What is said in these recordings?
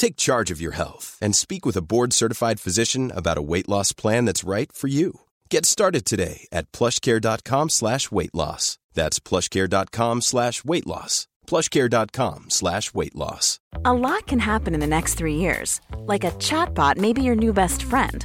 Take charge of your health and speak with a board-certified physician about a weight loss plan that's right for you. Get started today at plushcare.com slash weight loss. That's plushcare.com slash weight loss. plushcare.com slash weight loss. A lot can happen in the next three years. Like a chatbot may be your new best friend.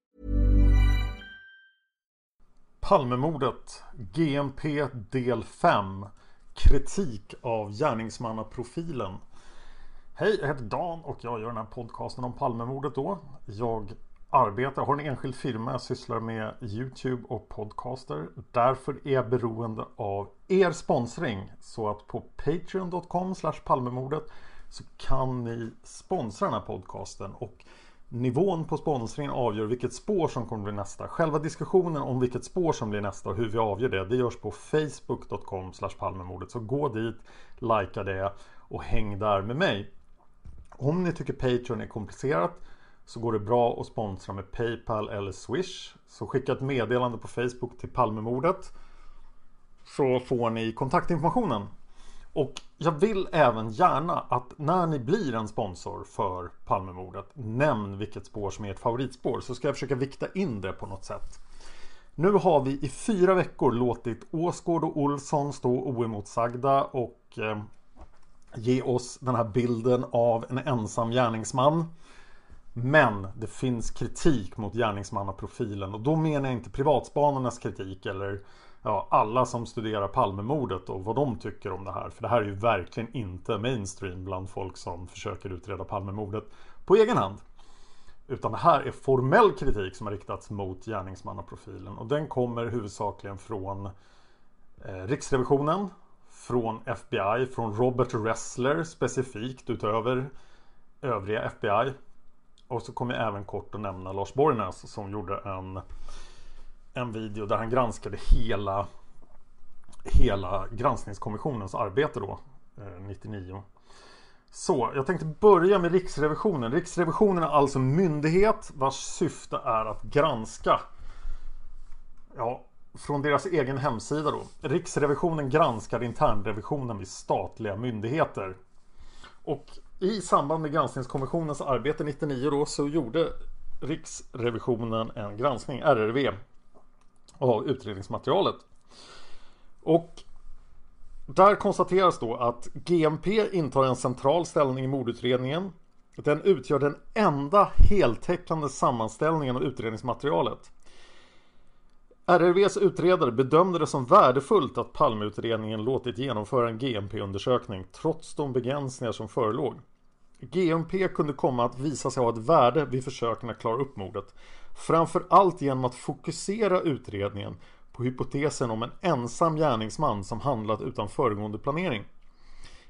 Palmemordet, GMP del 5 Kritik av gärningsmannaprofilen Hej, jag heter Dan och jag gör den här podcasten om Palmemordet då. Jag arbetar, har en enskild firma, jag sysslar med YouTube och podcaster. Därför är jag beroende av er sponsring. Så att på patreon.com palmemordet så kan ni sponsra den här podcasten. Och nivån på sponsringen avgör vilket spår som kommer bli nästa. Själva diskussionen om vilket spår som blir nästa och hur vi avgör det, det görs på facebook.com palmemordet. Så gå dit, likea det och häng där med mig. Om ni tycker Patreon är komplicerat så går det bra att sponsra med Paypal eller Swish. Så skicka ett meddelande på Facebook till Palmemordet. Så får ni kontaktinformationen. Och jag vill även gärna att när ni blir en sponsor för Palmemordet Nämn vilket spår som är ert favoritspår så ska jag försöka vikta in det på något sätt. Nu har vi i fyra veckor låtit Åsgård och Olsson stå oemotsagda och eh, ge oss den här bilden av en ensam gärningsman. Men det finns kritik mot gärningsmannaprofilen och då menar jag inte privatspanarnas kritik eller ja, alla som studerar Palmemordet och vad de tycker om det här. För det här är ju verkligen inte mainstream bland folk som försöker utreda Palmemordet på egen hand. Utan det här är formell kritik som har riktats mot gärningsmannaprofilen och den kommer huvudsakligen från eh, Riksrevisionen, från FBI, från Robert Ressler specifikt utöver övriga FBI. Och så kommer jag även kort att nämna Lars Borgnäs som gjorde en, en video där han granskade hela, hela granskningskommissionens arbete då, eh, 99. Så, jag tänkte börja med Riksrevisionen. Riksrevisionen är alltså en myndighet vars syfte är att granska ja, från deras egen hemsida då. Riksrevisionen granskar internrevisionen vid statliga myndigheter. Och i samband med granskningskommissionens arbete 99 då så gjorde Riksrevisionen en granskning, RRV, av utredningsmaterialet. Och där konstateras då att GMP intar en central ställning i mordutredningen. Den utgör den enda heltäckande sammanställningen av utredningsmaterialet. RRVs utredare bedömde det som värdefullt att Palmeutredningen låtit genomföra en GMP-undersökning trots de begränsningar som förelåg. GMP kunde komma att visa sig ha ett värde vid försöken att klara upp mordet. Framför allt genom att fokusera utredningen på hypotesen om en ensam gärningsman som handlat utan föregående planering.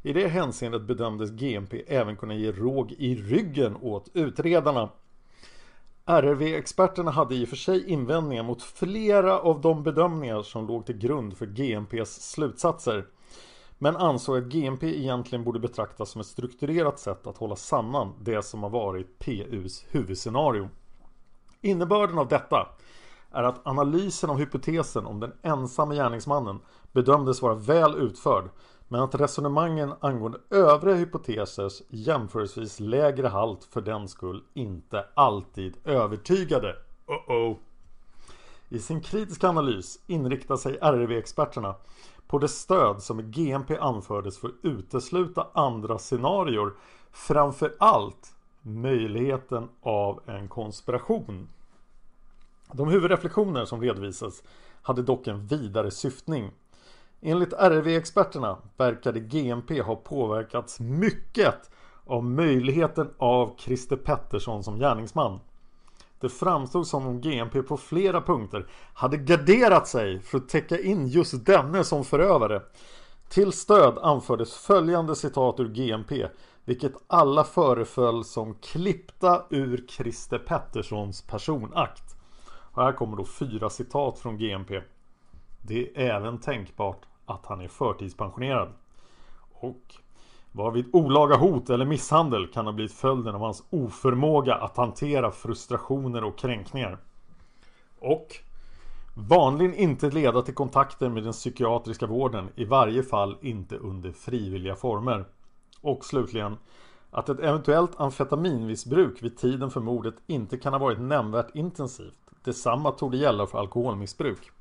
I det hänseendet bedömdes GMP även kunna ge råg i ryggen åt utredarna RRV-experterna hade i och för sig invändningar mot flera av de bedömningar som låg till grund för GMPs slutsatser. Men ansåg att GMP egentligen borde betraktas som ett strukturerat sätt att hålla samman det som har varit PUs huvudscenario. Innebörden av detta är att analysen av hypotesen om den ensamma gärningsmannen bedömdes vara väl utförd men att resonemangen angående övriga hypotesers jämförelsevis lägre halt för den skull inte alltid övertygade. Uh -oh. I sin kritiska analys inriktar sig RRV-experterna på det stöd som i GMP anfördes för att utesluta andra scenarier framför allt möjligheten av en konspiration. De huvudreflektioner som redovisas hade dock en vidare syftning. Enligt RV-experterna verkade GMP ha påverkats mycket av möjligheten av Christer Pettersson som gärningsman. Det framstod som om GMP på flera punkter hade garderat sig för att täcka in just denne som förövare. Till stöd anfördes följande citat ur GMP vilket alla föreföll som klippta ur Christer Petterssons personakt. Och här kommer då fyra citat från GMP. Det är även tänkbart att han är förtidspensionerad. Och varvid olaga hot eller misshandel kan ha blivit följden av hans oförmåga att hantera frustrationer och kränkningar. Och vanligen inte leda till kontakter med den psykiatriska vården, i varje fall inte under frivilliga former. Och slutligen att ett eventuellt amfetaminmissbruk vid tiden för mordet inte kan ha varit nämnvärt intensivt. Detsamma tog det gälla för alkoholmissbruk.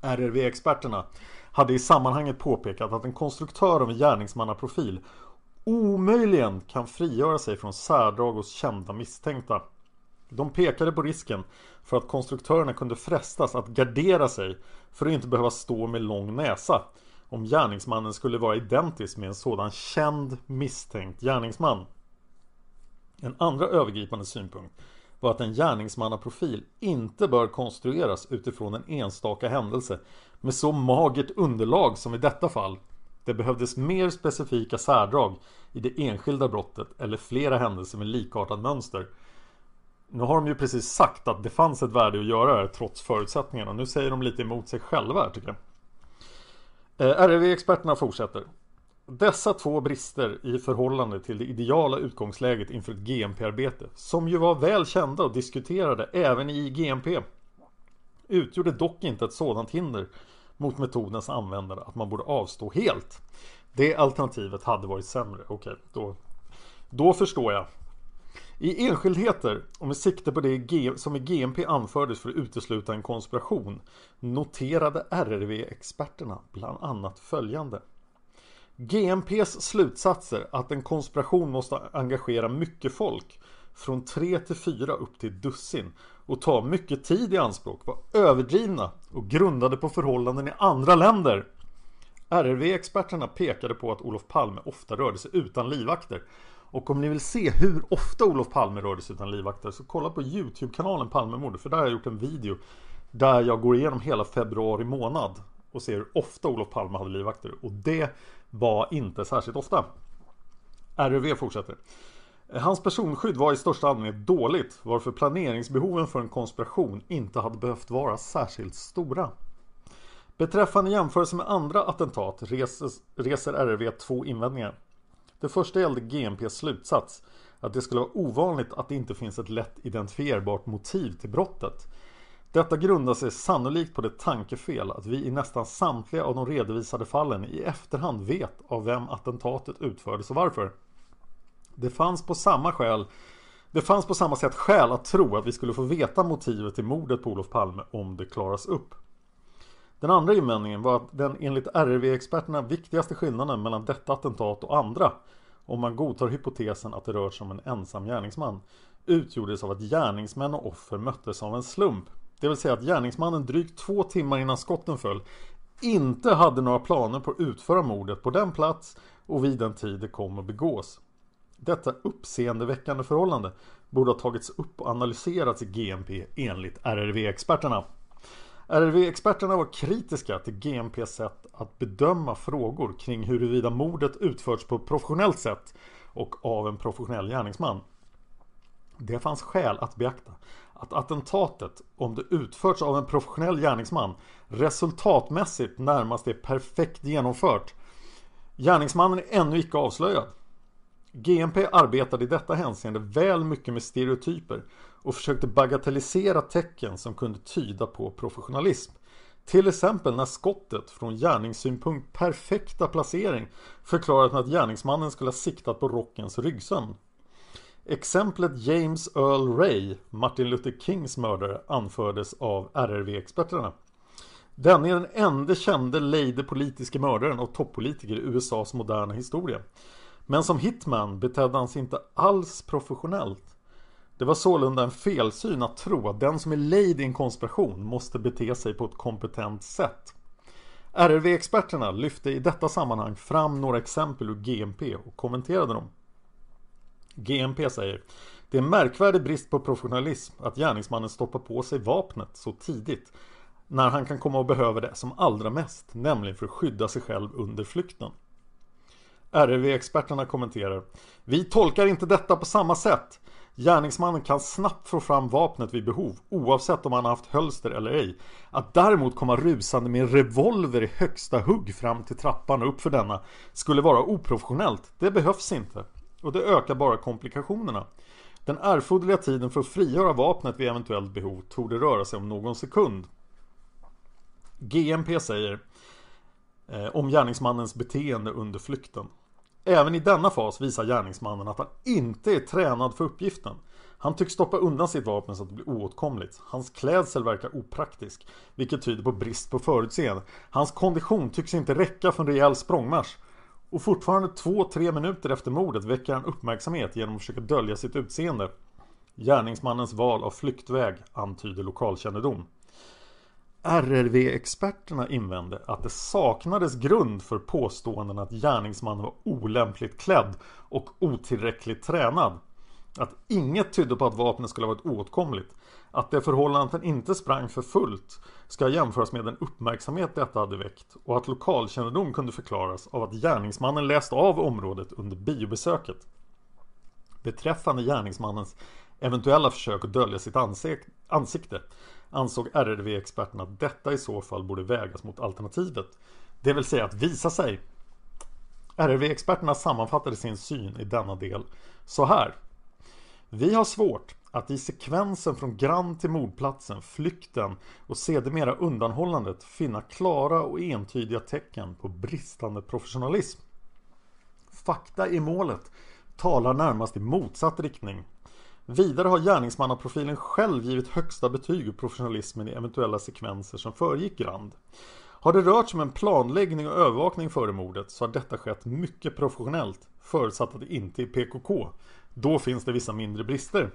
RRV-experterna hade i sammanhanget påpekat att en konstruktör av en gärningsmannaprofil omöjligen kan frigöra sig från särdrag hos kända misstänkta. De pekade på risken för att konstruktörerna kunde frestas att gardera sig för att inte behöva stå med lång näsa om gärningsmannen skulle vara identisk med en sådan känd misstänkt gärningsman. En andra övergripande synpunkt var att en gärningsmannaprofil inte bör konstrueras utifrån en enstaka händelse med så magert underlag som i detta fall. Det behövdes mer specifika särdrag i det enskilda brottet eller flera händelser med likartat mönster. Nu har de ju precis sagt att det fanns ett värde att göra det trots förutsättningarna. Nu säger de lite emot sig själva här tycker jag. Eh, RRV-experterna fortsätter. Dessa två brister i förhållande till det ideala utgångsläget inför ett GMP-arbete, som ju var väl kända och diskuterade även i GMP, utgjorde dock inte ett sådant hinder mot metodens användare att man borde avstå helt. Det alternativet hade varit sämre. Okej, då, då förstår jag. I enskildheter och med sikte på det som i GMP anfördes för att utesluta en konspiration noterade RRV-experterna bland annat följande. GMPs slutsatser att en konspiration måste engagera mycket folk från 3 till 4 upp till dussin och ta mycket tid i anspråk var överdrivna och grundade på förhållanden i andra länder. RRV-experterna pekade på att Olof Palme ofta rörde sig utan livvakter och om ni vill se hur ofta Olof Palme rörde sig utan livvakter så kolla på Youtube-kanalen Palmemordet för där har jag gjort en video där jag går igenom hela februari månad och ser hur ofta Olof Palme hade livvakter och det var inte särskilt ofta. RUV fortsätter. Hans personskydd var i största allmänhet dåligt varför planeringsbehoven för en konspiration inte hade behövt vara särskilt stora. Beträffande jämförelse med andra attentat reses, reser RRV två invändningar. Det första gällde GMPs slutsats att det skulle vara ovanligt att det inte finns ett lätt identifierbart motiv till brottet. Detta grundar sig sannolikt på det tankefel att vi i nästan samtliga av de redovisade fallen i efterhand vet av vem attentatet utfördes och varför. Det fanns på samma skäl det fanns på samma sätt skäl att tro att vi skulle få veta motivet till mordet på Olof Palme om det klaras upp. Den andra invändningen var att den enligt RRV-experterna viktigaste skillnaden mellan detta attentat och andra, om man godtar hypotesen att det rör sig om en ensam gärningsman, utgjordes av att gärningsmän och offer möttes av en slump. Det vill säga att gärningsmannen drygt två timmar innan skotten föll inte hade några planer på att utföra mordet på den plats och vid den tid det kom att begås. Detta uppseendeväckande förhållande borde ha tagits upp och analyserats i GMP enligt RRV-experterna. RRV-experterna var kritiska till GMPs sätt att bedöma frågor kring huruvida mordet utförts på ett professionellt sätt och av en professionell gärningsman. Det fanns skäl att beakta att attentatet, om det utförts av en professionell gärningsman, resultatmässigt närmast är perfekt genomfört. Gärningsmannen är ännu icke avslöjad. GMP arbetade i detta hänseende väl mycket med stereotyper och försökte bagatellisera tecken som kunde tyda på professionalism. Till exempel när skottet från gärningssynpunkt perfekta placering förklarat med att gärningsmannen skulle ha siktat på rockens ryggsöm. Exemplet James Earl Ray, Martin Luther Kings mördare, anfördes av RRV-experterna. Denne är den enda kände lejde politiske mördaren och toppolitiker i USAs moderna historia. Men som hitman betedde han sig inte alls professionellt. Det var sålunda en felsyn att tro att den som är lejd i en konspiration måste bete sig på ett kompetent sätt. RRV-experterna lyfte i detta sammanhang fram några exempel ur GMP och kommenterade dem. GMP säger Det är en märkvärdig brist på professionalism att gärningsmannen stoppar på sig vapnet så tidigt när han kan komma att behöva det som allra mest, nämligen för att skydda sig själv under flykten. RRV-experterna kommenterar Vi tolkar inte detta på samma sätt. Gärningsmannen kan snabbt få fram vapnet vid behov oavsett om han har haft hölster eller ej. Att däremot komma rusande med en revolver i högsta hugg fram till trappan och upp för denna skulle vara oprofessionellt. Det behövs inte. Och det ökar bara komplikationerna. Den erforderliga tiden för att frigöra vapnet vid eventuellt behov tog det röra sig om någon sekund. GMP säger eh, om gärningsmannens beteende under flykten. Även i denna fas visar gärningsmannen att han inte är tränad för uppgiften. Han tycks stoppa undan sitt vapen så att det blir oåtkomligt. Hans klädsel verkar opraktisk, vilket tyder på brist på förutseende. Hans kondition tycks inte räcka för en rejäl språngmarsch. Och fortfarande två, tre minuter efter mordet väcker han uppmärksamhet genom att försöka dölja sitt utseende. Gärningsmannens val av flyktväg antyder lokalkännedom. RRV-experterna invände att det saknades grund för påståenden att gärningsmannen var olämpligt klädd och otillräckligt tränad. Att inget tydde på att vapnet skulle ha varit oåtkomligt. Att det förhållandet att den inte sprang för fullt ska jämföras med den uppmärksamhet detta hade väckt och att lokalkännedom kunde förklaras av att gärningsmannen läst av området under biobesöket. Beträffande gärningsmannens eventuella försök att dölja sitt ansikte ansåg RRV-experterna att detta i så fall borde vägas mot alternativet. Det vill säga att visa sig. RRV-experterna sammanfattade sin syn i denna del så här. Vi har svårt att i sekvensen från Grand till mordplatsen, flykten och sedermera undanhållandet finna klara och entydiga tecken på bristande professionalism. Fakta i målet talar närmast i motsatt riktning. Vidare har gärningsmannaprofilen själv givit högsta betyg och professionalismen i eventuella sekvenser som föregick Grand. Har det rört sig om en planläggning och övervakning före mordet så har detta skett mycket professionellt förutsatt att det inte är PKK. Då finns det vissa mindre brister.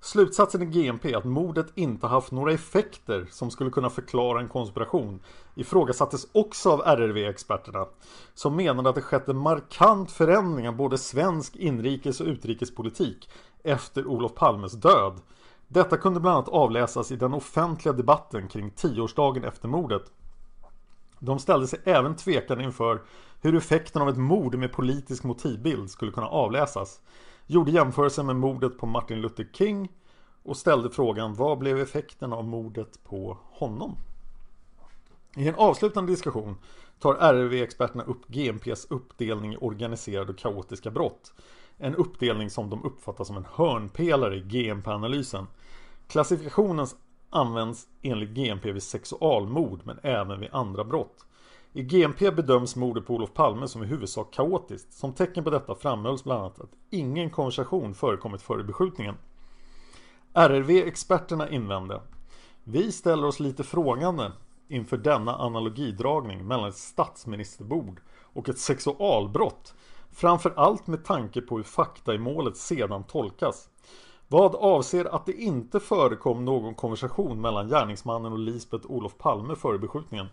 Slutsatsen i GMP att mordet inte haft några effekter som skulle kunna förklara en konspiration ifrågasattes också av RRV-experterna som menade att det skett en markant förändring av både svensk inrikes och utrikespolitik efter Olof Palmes död. Detta kunde bland annat avläsas i den offentliga debatten kring tioårsdagen efter mordet. De ställde sig även tvekande inför hur effekten av ett mord med politisk motivbild skulle kunna avläsas. Gjorde jämförelser med mordet på Martin Luther King och ställde frågan vad blev effekten av mordet på honom? I en avslutande diskussion tar RRV-experterna upp GMPs uppdelning i organiserade och kaotiska brott. En uppdelning som de uppfattar som en hörnpelare i GMP-analysen. Klassifikationen används enligt GMP vid sexualmord men även vid andra brott. I GMP bedöms mordet på Olof Palme som i huvudsak kaotiskt. Som tecken på detta framhölls bland annat att ingen konversation förekommit före beskjutningen. RRV-experterna invände Vi ställer oss lite frågande inför denna analogidragning mellan ett statsministerbord och ett sexualbrott Framför allt med tanke på hur fakta i målet sedan tolkas. Vad avser att det inte förekom någon konversation mellan gärningsmannen och Lisbeth Olof Palme före beskjutningen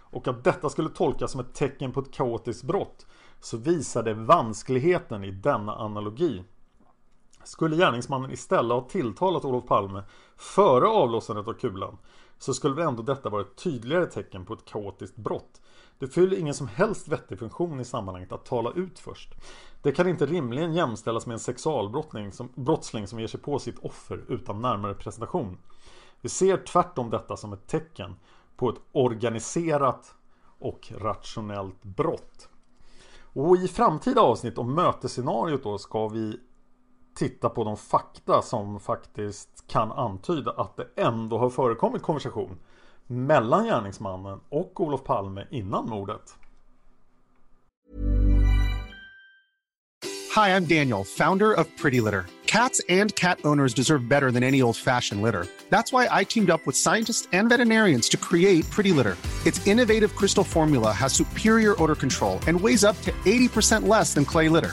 och att detta skulle tolkas som ett tecken på ett kaotiskt brott så visar det vanskligheten i denna analogi. Skulle gärningsmannen istället ha tilltalat Olof Palme före avlossandet av kulan så skulle väl ändå detta vara ett tydligare tecken på ett kaotiskt brott det fyller ingen som helst vettig funktion i sammanhanget att tala ut först. Det kan inte rimligen jämställas med en sexualbrottsling som, brottsling som ger sig på sitt offer utan närmare presentation. Vi ser tvärtom detta som ett tecken på ett organiserat och rationellt brott. Och i framtida avsnitt om mötesscenariot då ska vi titta på de fakta som faktiskt kan antyda att det ändå har förekommit konversation mellan gärningsmannen och Olof Palme innan mordet. Hi, I'm Daniel, founder of Pretty Litter. Cats and cat owners deserve better than any old-fashioned litter. That's why I teamed up with scientists and veterinarians to create Pretty Litter. Its innovative crystal formula has superior odor control and weighs up to 80% less than clay litter.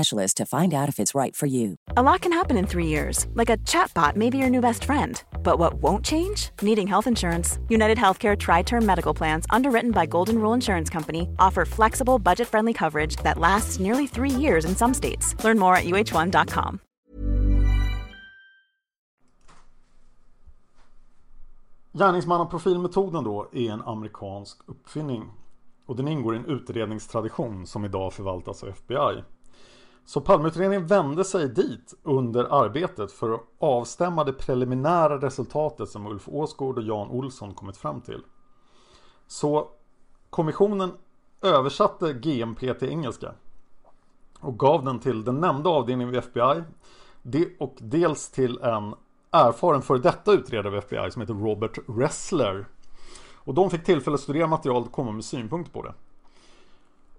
to find out if it's right for you. A lot can happen in three years, like a chatbot may be your new best friend. But what won't change? Needing health insurance. United Healthcare Tri Term Medical Plans, underwritten by Golden Rule Insurance Company, offer flexible, budget friendly coverage that lasts nearly three years in some states. Learn more at uh1.com. Gärningsmannaprofilmetoden då är en amerikansk uppfinning och den ingår i en utredningstradition som idag förvaltas av FBI. Så Palmeutredningen vände sig dit under arbetet för att avstämma det preliminära resultatet som Ulf Åsgård och Jan Olsson kommit fram till. Så kommissionen översatte GMP till engelska och gav den till den nämnda avdelningen vid FBI och dels till en erfaren före detta utredare vid FBI som heter Robert Ressler. Och de fick tillfälle att studera materialet och komma med synpunkter på det.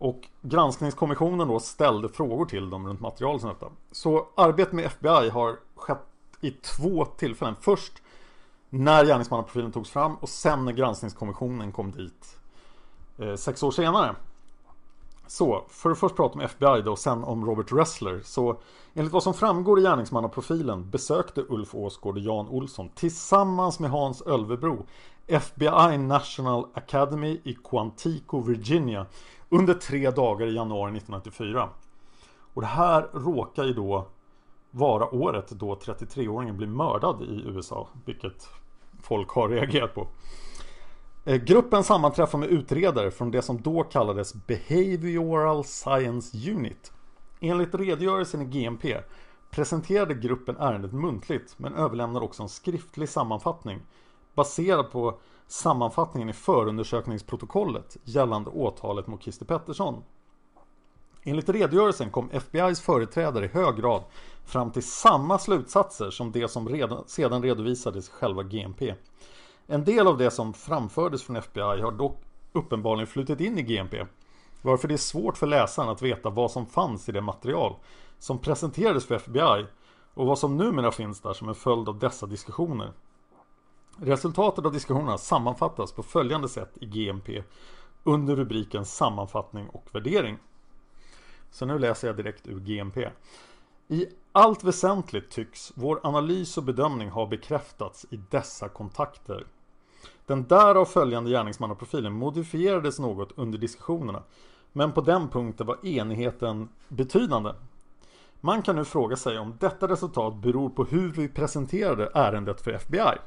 Och granskningskommissionen då ställde frågor till dem runt material som detta. Så arbetet med FBI har skett i två tillfällen. Först när gärningsmannaprofilen togs fram och sen när granskningskommissionen kom dit eh, sex år senare. Så, för att först prata om FBI då och sen om Robert Ressler. Så enligt vad som framgår i gärningsmannaprofilen besökte Ulf Åsgård och Jan Olsson tillsammans med Hans Ölvebro FBI National Academy i Quantico, Virginia under tre dagar i januari 1994. Och det här råkar ju då vara året då 33-åringen blir mördad i USA, vilket folk har reagerat på. Eh, gruppen sammanträffar med utredare från det som då kallades Behavioral Science Unit. Enligt redogörelsen i GMP presenterade gruppen ärendet muntligt men överlämnade också en skriftlig sammanfattning baserad på sammanfattningen i förundersökningsprotokollet gällande åtalet mot Christer Pettersson. Enligt redogörelsen kom FBI's företrädare i hög grad fram till samma slutsatser som det som redan, sedan redovisades i själva GMP. En del av det som framfördes från FBI har dock uppenbarligen flutit in i GMP varför det är svårt för läsaren att veta vad som fanns i det material som presenterades för FBI och vad som numera finns där som en följd av dessa diskussioner. Resultatet av diskussionerna sammanfattas på följande sätt i GMP under rubriken Sammanfattning och värdering. Så nu läser jag direkt ur GMP. I allt väsentligt tycks vår analys och bedömning ha bekräftats i dessa kontakter. Den därav följande gärningsmannaprofilen modifierades något under diskussionerna men på den punkten var enigheten betydande. Man kan nu fråga sig om detta resultat beror på hur vi presenterade ärendet för FBI.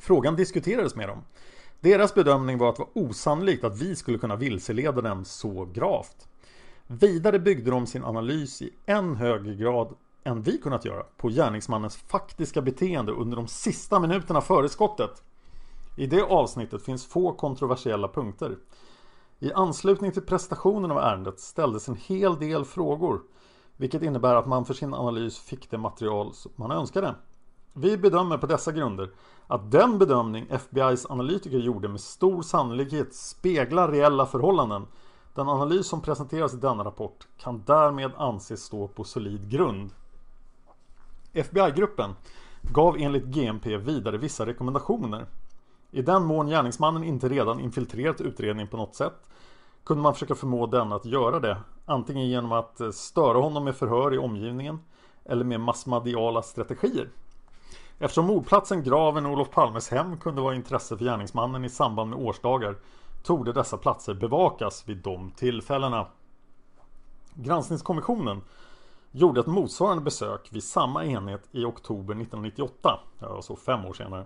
Frågan diskuterades med dem. Deras bedömning var att det var osannolikt att vi skulle kunna vilseleda dem så gravt. Vidare byggde de sin analys i än högre grad än vi kunnat göra på gärningsmannens faktiska beteende under de sista minuterna före skottet. I det avsnittet finns få kontroversiella punkter. I anslutning till prestationen av ärendet ställdes en hel del frågor Vilket innebär att man för sin analys fick det material man önskade. Vi bedömer på dessa grunder att den bedömning FBI's analytiker gjorde med stor sannolikhet speglar reella förhållanden. Den analys som presenteras i denna rapport kan därmed anses stå på solid grund. FBI-gruppen gav enligt GMP vidare vissa rekommendationer. I den mån gärningsmannen inte redan infiltrerat utredningen på något sätt kunde man försöka förmå den att göra det. Antingen genom att störa honom med förhör i omgivningen eller med massmediala strategier. Eftersom mordplatsen, graven och Olof Palmes hem kunde vara intresse för gärningsmannen i samband med årsdagar torde dessa platser bevakas vid de tillfällena. Granskningskommissionen gjorde ett motsvarande besök vid samma enhet i oktober 1998, alltså fem år senare.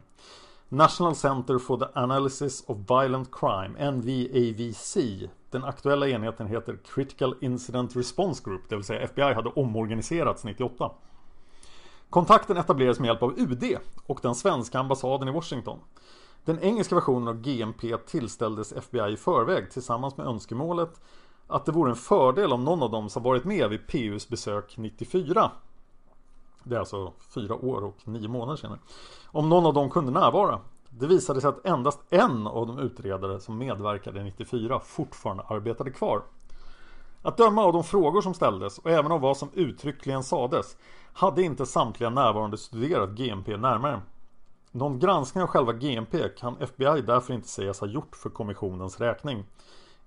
National Center for the Analysis of Violent Crime, NVAVC. Den aktuella enheten heter Critical Incident Response Group, det vill säga FBI hade omorganiserats 98. Kontakten etablerades med hjälp av UD och den svenska ambassaden i Washington. Den engelska versionen av GMP tillställdes FBI i förväg tillsammans med önskemålet att det vore en fördel om någon av dem som varit med vid PUs besök 94 Det är alltså fyra år och nio månader senare. Om någon av dem kunde närvara. Det visade sig att endast en av de utredare som medverkade 94 fortfarande arbetade kvar. Att döma av de frågor som ställdes och även av vad som uttryckligen sades hade inte samtliga närvarande studerat GMP närmare. Någon granskning av själva GMP kan FBI därför inte sägas ha gjort för kommissionens räkning.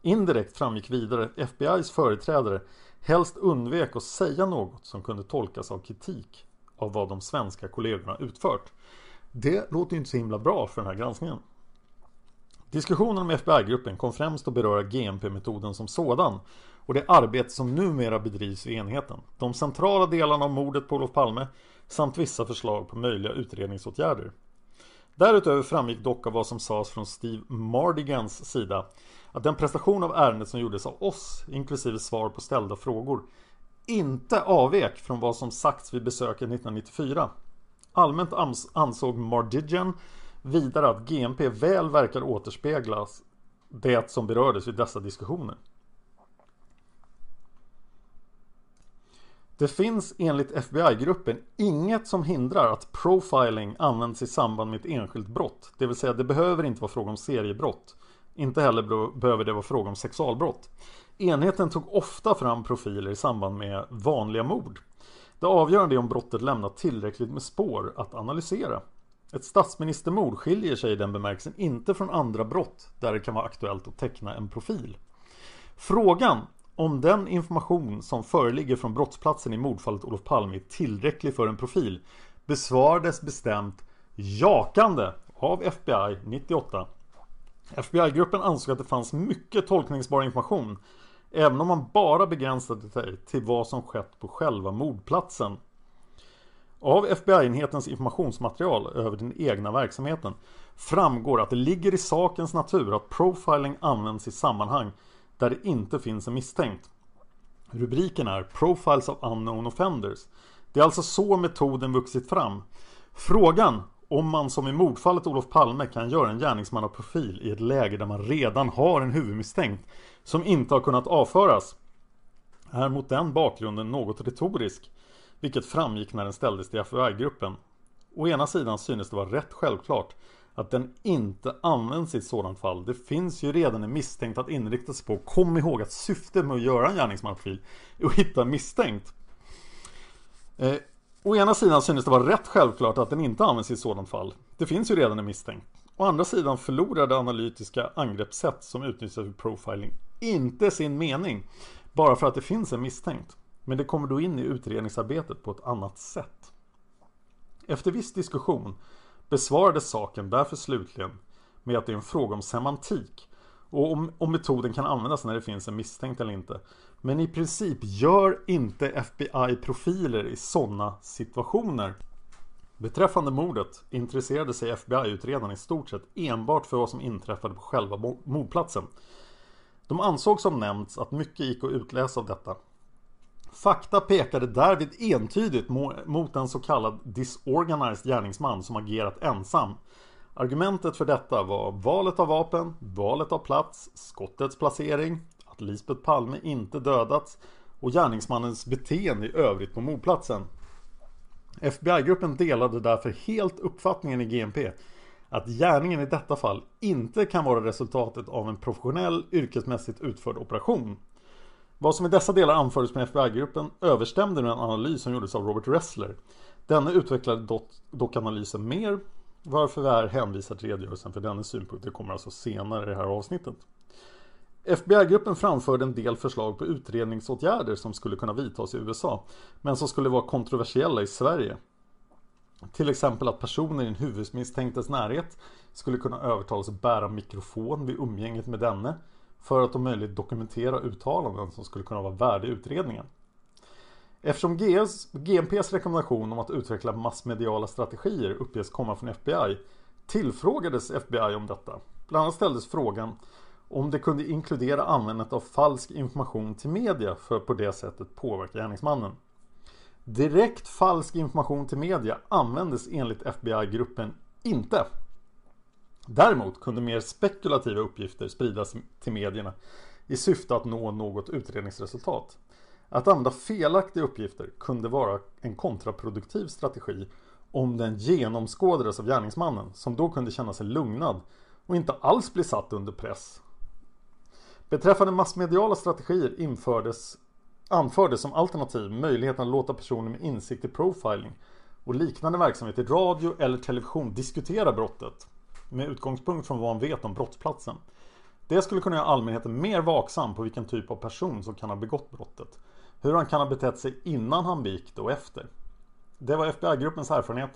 Indirekt framgick vidare att FBI's företrädare helst undvek att säga något som kunde tolkas av kritik av vad de svenska kollegorna utfört. Det låter ju inte så himla bra för den här granskningen. Diskussionen om FBI-gruppen kom främst att beröra GMP-metoden som sådan och det arbete som numera bedrivs i enheten. De centrala delarna av mordet på Olof Palme samt vissa förslag på möjliga utredningsåtgärder. Därutöver framgick dock av vad som sades från Steve Mardigans sida att den prestation av ärendet som gjordes av oss, inklusive svar på ställda frågor, inte avvek från vad som sagts vid besöket 1994. Allmänt ansåg Mardigan vidare att GMP väl verkar återspeglas det som berördes vid dessa diskussioner. Det finns enligt FBI-gruppen inget som hindrar att profiling används i samband med ett enskilt brott. Det vill säga det behöver inte vara fråga om seriebrott. Inte heller behöver det vara fråga om sexualbrott. Enheten tog ofta fram profiler i samband med vanliga mord. Det avgörande är om brottet lämnat tillräckligt med spår att analysera. Ett statsministermord skiljer sig i den bemärkelsen inte från andra brott där det kan vara aktuellt att teckna en profil. Frågan om den information som föreligger från brottsplatsen i mordfallet Olof Palme är tillräcklig för en profil besvarades bestämt jakande av FBI 98. FBI-gruppen ansåg att det fanns mycket tolkningsbar information även om man bara begränsade sig till vad som skett på själva mordplatsen. Av FBI-enhetens informationsmaterial över den egna verksamheten framgår att det ligger i sakens natur att profiling används i sammanhang där det inte finns en misstänkt. Rubriken är Profiles of Unknown Offenders. Det är alltså så metoden vuxit fram. Frågan om man som i mordfallet Olof Palme kan göra en gärningsmannaprofil i ett läge där man redan har en huvudmisstänkt som inte har kunnat avföras är mot den bakgrunden något retorisk vilket framgick när den ställdes till FBI-gruppen. Å ena sidan synes det vara rätt självklart att den inte används i ett sådant fall. Det finns ju redan en misstänkt att inrikta sig på. Kom ihåg att syftet med att göra en gärningsmannaprofil är att hitta en misstänkt. Eh, å ena sidan synes det vara rätt självklart att den inte används i ett sådant fall. Det finns ju redan en misstänkt. Å andra sidan förlorar det analytiska angreppssätt som utnyttjas vid profiling inte sin mening bara för att det finns en misstänkt. Men det kommer då in i utredningsarbetet på ett annat sätt. Efter viss diskussion besvarades saken därför slutligen med att det är en fråga om semantik och om, om metoden kan användas när det finns en misstänkt eller inte. Men i princip gör inte FBI profiler i sådana situationer. Beträffande mordet intresserade sig FBI-utredaren i stort sett enbart för vad som inträffade på själva mordplatsen. De ansåg som nämnts att mycket gick att utläsa av detta. Fakta pekade därvid entydigt mot en så kallad disorganized gärningsman som agerat ensam. Argumentet för detta var valet av vapen, valet av plats, skottets placering, att Lisbeth Palme inte dödats och gärningsmannens beteende i övrigt på mordplatsen. FBI-gruppen delade därför helt uppfattningen i GMP att gärningen i detta fall inte kan vara resultatet av en professionell yrkesmässigt utförd operation. Vad som i dessa delar anfördes med FBI-gruppen överstämde med en analys som gjordes av Robert Ressler. Denne utvecklade dock, dock analysen mer varför vi här hänvisar till redogörelsen för denna synpunkt. Det kommer alltså senare i det här avsnittet. FBI-gruppen framförde en del förslag på utredningsåtgärder som skulle kunna vidtas i USA men som skulle vara kontroversiella i Sverige. Till exempel att personer i en huvudmisstänktes närhet skulle kunna övertalas att bära mikrofon vid umgänget med denne för att om möjligt dokumentera uttalanden som skulle kunna vara värde i utredningen. Eftersom GS, GMPs rekommendation om att utveckla massmediala strategier uppges komma från FBI tillfrågades FBI om detta. Bland annat ställdes frågan om det kunde inkludera användandet av falsk information till media för att på det sättet påverka gärningsmannen. Direkt falsk information till media användes enligt FBI-gruppen inte. Däremot kunde mer spekulativa uppgifter spridas till medierna i syfte att nå något utredningsresultat. Att använda felaktiga uppgifter kunde vara en kontraproduktiv strategi om den genomskådades av gärningsmannen som då kunde känna sig lugnad och inte alls bli satt under press. Beträffande massmediala strategier infördes, anfördes som alternativ möjligheten att låta personer med insikt i profiling och liknande verksamhet i radio eller television diskutera brottet med utgångspunkt från vad man vet om brottsplatsen. Det skulle kunna göra allmänheten mer vaksam på vilken typ av person som kan ha begått brottet hur han kan ha betett sig innan han begick det och efter. Det var FBI-gruppens erfarenhet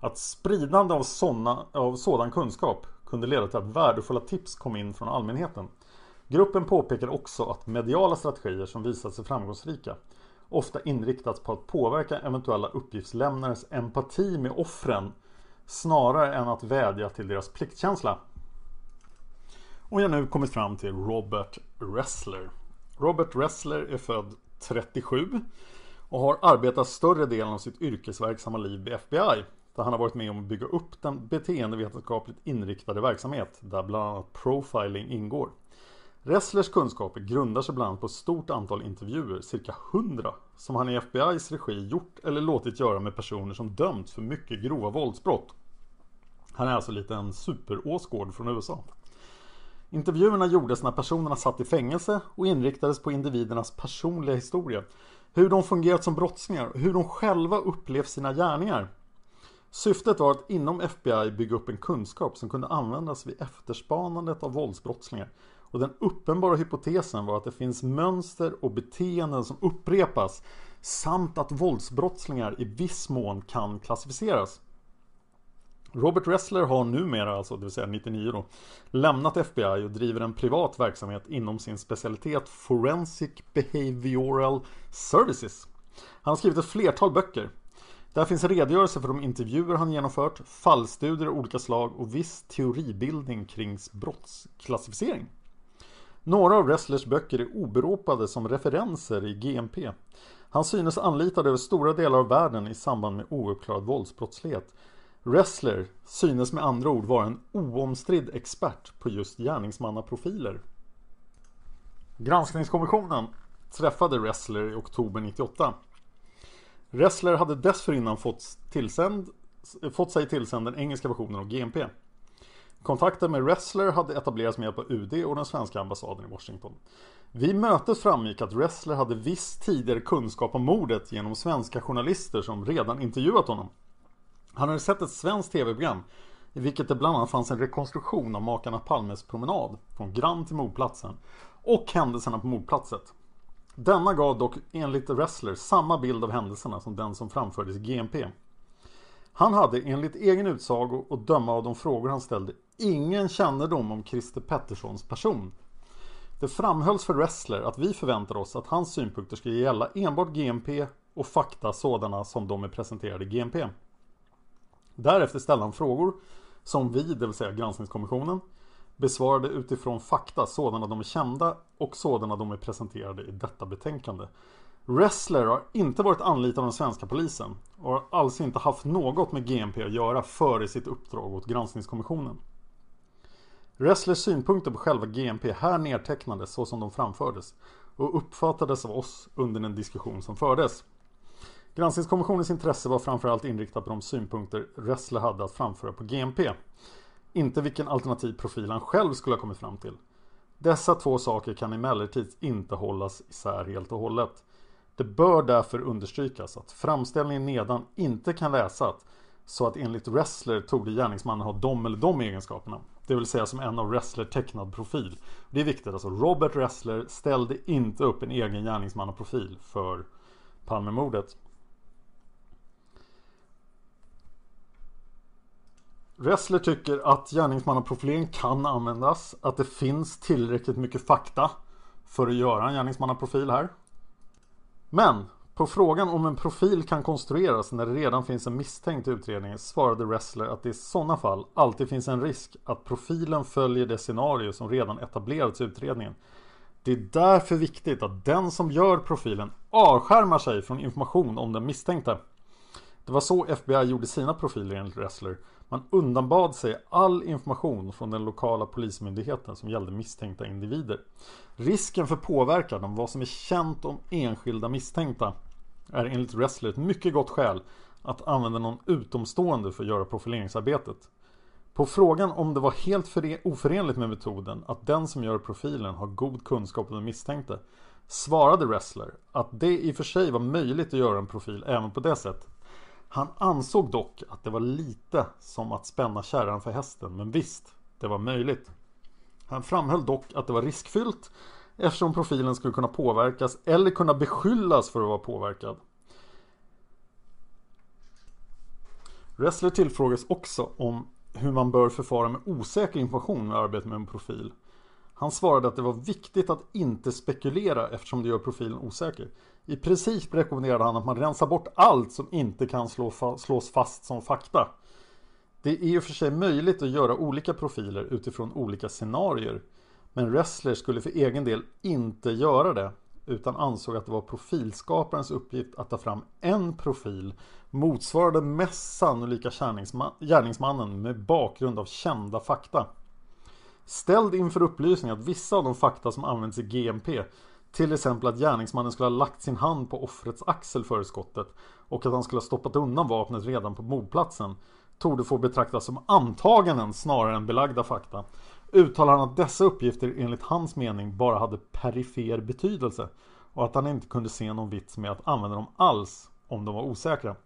att spridande av, såna, av sådan kunskap kunde leda till att värdefulla tips kom in från allmänheten. Gruppen påpekar också att mediala strategier som visat sig framgångsrika ofta inriktats på att påverka eventuella uppgiftslämnares empati med offren snarare än att vädja till deras pliktkänsla. Och jag har nu kommit fram till Robert Ressler. Robert Ressler är född 37 och har arbetat större delen av sitt yrkesverksamma liv vid FBI där han har varit med om att bygga upp den beteendevetenskapligt inriktade verksamhet där bland annat profiling ingår. Resslers kunskaper grundar sig bland annat på ett stort antal intervjuer, cirka 100, som han i FBI's regi gjort eller låtit göra med personer som dömts för mycket grova våldsbrott. Han är alltså lite en superåskåd från USA. Intervjuerna gjordes när personerna satt i fängelse och inriktades på individernas personliga historia. Hur de fungerat som brottslingar och hur de själva upplevt sina gärningar. Syftet var att inom FBI bygga upp en kunskap som kunde användas vid efterspanandet av våldsbrottslingar. Och den uppenbara hypotesen var att det finns mönster och beteenden som upprepas samt att våldsbrottslingar i viss mån kan klassificeras. Robert Ressler har numera, alltså det vill säga 99 då, lämnat FBI och driver en privat verksamhet inom sin specialitet Forensic Behavioral Services. Han har skrivit ett flertal böcker. Där finns redogörelser för de intervjuer han genomfört, fallstudier av olika slag och viss teoribildning kring brottsklassificering. Några av Wrestlers böcker är oberopade som referenser i GMP. Han synes anlitad över stora delar av världen i samband med ouppklarad våldsbrottslighet Wrestler synes med andra ord vara en oomstridd expert på just gärningsmannaprofiler. Granskningskommissionen träffade Wrestler i oktober 98. Wrestler hade dessförinnan fått, tillsänd, fått sig tillsänd den engelska versionen av GMP. Kontakten med Wrestler hade etablerats med hjälp av UD och den svenska ambassaden i Washington. Vid mötet framgick att Wrestler hade viss tidigare kunskap om mordet genom svenska journalister som redan intervjuat honom. Han hade sett ett svenskt tv-program i vilket det bland annat fanns en rekonstruktion av makarna Palmes promenad från Grand till mordplatsen och händelserna på mordplatset. Denna gav dock enligt Wrestler samma bild av händelserna som den som framfördes i GMP. Han hade enligt egen utsago och döma av de frågor han ställde ingen kännedom om Christer Petterssons person. Det framhölls för Wrestler att vi förväntar oss att hans synpunkter ska gälla enbart GMP och fakta sådana som de är presenterade i GMP. Därefter ställde han frågor som vi, det vill säga granskningskommissionen, besvarade utifrån fakta sådana de är kända och sådana de är presenterade i detta betänkande. Wrestler har inte varit anlitad av den svenska polisen och har alltså inte haft något med GMP att göra före sitt uppdrag åt granskningskommissionen. Wrestlers synpunkter på själva GMP här nedtecknades så som de framfördes och uppfattades av oss under den diskussion som fördes. Granskningskommissionens intresse var framförallt inriktat på de synpunkter Ressler hade att framföra på GMP. Inte vilken alternativ profil han själv skulle ha kommit fram till. Dessa två saker kan emellertid inte hållas isär helt och hållet. Det bör därför understrykas att framställningen nedan inte kan läsas så att enligt Wrestler tog gärningsmannen ha de eller de egenskaperna. Det vill säga som en av Wrestler tecknad profil. Det är viktigt, alltså Robert Wrestler ställde inte upp en egen gärningsmannaprofil för Palmemordet. Wrestler tycker att gärningsmannaprofilering kan användas, att det finns tillräckligt mycket fakta för att göra en gärningsmannaprofil här. Men på frågan om en profil kan konstrueras när det redan finns en misstänkt i utredningen svarade Wrestler att det i sådana fall alltid finns en risk att profilen följer det scenario som redan etablerats i utredningen. Det är därför viktigt att den som gör profilen avskärmar sig från information om den misstänkte. Det var så FBI gjorde sina profiler enligt Wrestler. Man undanbad sig all information från den lokala polismyndigheten som gällde misstänkta individer. Risken för påverkan om vad som är känt om enskilda misstänkta är enligt Wrestler ett mycket gott skäl att använda någon utomstående för att göra profileringsarbetet. På frågan om det var helt oförenligt med metoden att den som gör profilen har god kunskap om den misstänkte svarade Wrestler att det i och för sig var möjligt att göra en profil även på det sättet. Han ansåg dock att det var lite som att spänna kärran för hästen, men visst, det var möjligt. Han framhöll dock att det var riskfyllt eftersom profilen skulle kunna påverkas eller kunna beskyllas för att vara påverkad. Ressler tillfrågas också om hur man bör förfara med osäker information när arbetet med en profil. Han svarade att det var viktigt att inte spekulera eftersom det gör profilen osäker. I princip rekommenderade han att man rensar bort allt som inte kan slå fa slås fast som fakta. Det är i och för sig möjligt att göra olika profiler utifrån olika scenarier. Men Wrestler skulle för egen del inte göra det utan ansåg att det var profilskaparens uppgift att ta fram en profil motsvarande mest sannolika gärningsmannen med bakgrund av kända fakta. Ställd inför upplysning att vissa av de fakta som används i GMP till exempel att gärningsmannen skulle ha lagt sin hand på offrets axel före skottet och att han skulle ha stoppat undan vapnet redan på mordplatsen torde få betraktas som antaganden snarare än belagda fakta uttalar han att dessa uppgifter enligt hans mening bara hade perifer betydelse och att han inte kunde se någon vits med att använda dem alls om de var osäkra.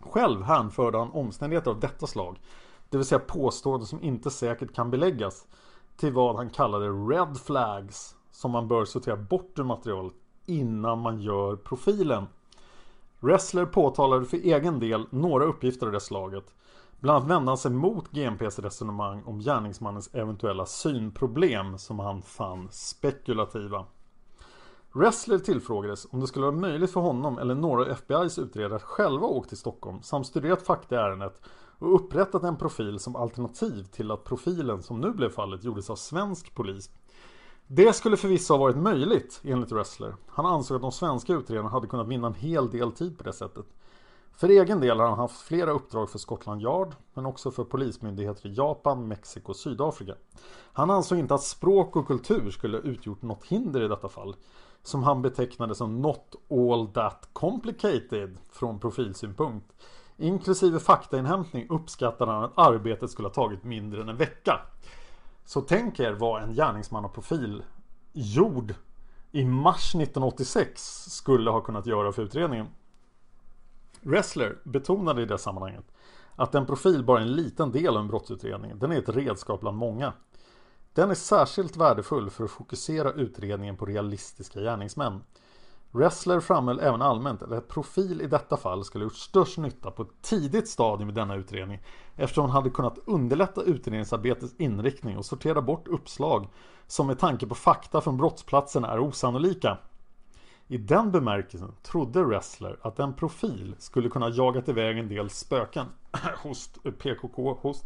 Själv hänförde han omständigheter av detta slag, det vill säga påståenden som inte säkert kan beläggas, till vad han kallade red flags som man bör sortera bort ur materialet innan man gör profilen. Ressler påtalade för egen del några uppgifter av det slaget. Bland annat vände han sig mot GMPs resonemang om gärningsmannens eventuella synproblem som han fann spekulativa. Ressler tillfrågades om det skulle vara möjligt för honom eller några av FBI's utredare att själva åka till Stockholm samt studerat fakta i ärendet och upprättat en profil som alternativ till att profilen som nu blev fallet gjordes av svensk polis. Det skulle förvisso ha varit möjligt enligt Wrestler. Han ansåg att de svenska utredarna hade kunnat vinna en hel del tid på det sättet. För egen del har han haft flera uppdrag för Scotland Yard men också för polismyndigheter i Japan, Mexiko och Sydafrika. Han ansåg inte att språk och kultur skulle utgjort något hinder i detta fall som han betecknade som Not all that complicated från profilsynpunkt. Inklusive faktainhämtning uppskattade han att arbetet skulle ha tagit mindre än en vecka. Så tänk er vad en gärningsmannaprofil gjord i mars 1986 skulle ha kunnat göra för utredningen. Ressler betonade i det sammanhanget att en profil bara är en liten del av en brottsutredning. Den är ett redskap bland många. Den är särskilt värdefull för att fokusera utredningen på realistiska gärningsmän. Ressler framhöll även allmänt att profil i detta fall skulle gjort störst nytta på ett tidigt stadium i denna utredning eftersom han hade kunnat underlätta utredningsarbetets inriktning och sortera bort uppslag som med tanke på fakta från brottsplatsen är osannolika. I den bemärkelsen trodde Ressler att en profil skulle kunna jagat iväg en del spöken, host, eh, PKK, host,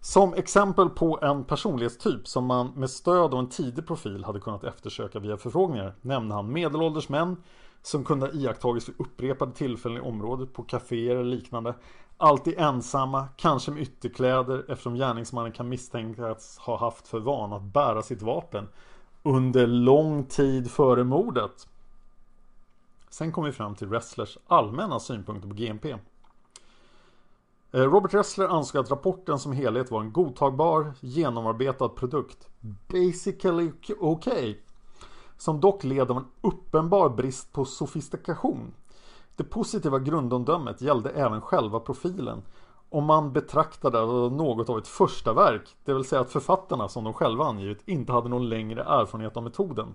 som exempel på en personlighetstyp som man med stöd av en tidig profil hade kunnat eftersöka via förfrågningar nämnde han medelålders män som kunde ha iakttagits vid upprepade tillfällen i området på kaféer eller liknande. Alltid ensamma, kanske med ytterkläder eftersom gärningsmannen kan misstänkas ha haft för vana att bära sitt vapen under lång tid före mordet. Sen kom vi fram till Wrestlers allmänna synpunkter på GMP. Eh, Robert Ressler ansåg att rapporten som helhet var en godtagbar, genomarbetad produkt. Basically okay. Som dock led av en uppenbar brist på sofistikation. Det positiva grundomdömet gällde även själva profilen. Om man betraktade något av ett första verk, det vill säga att författarna som de själva angivit inte hade någon längre erfarenhet av metoden.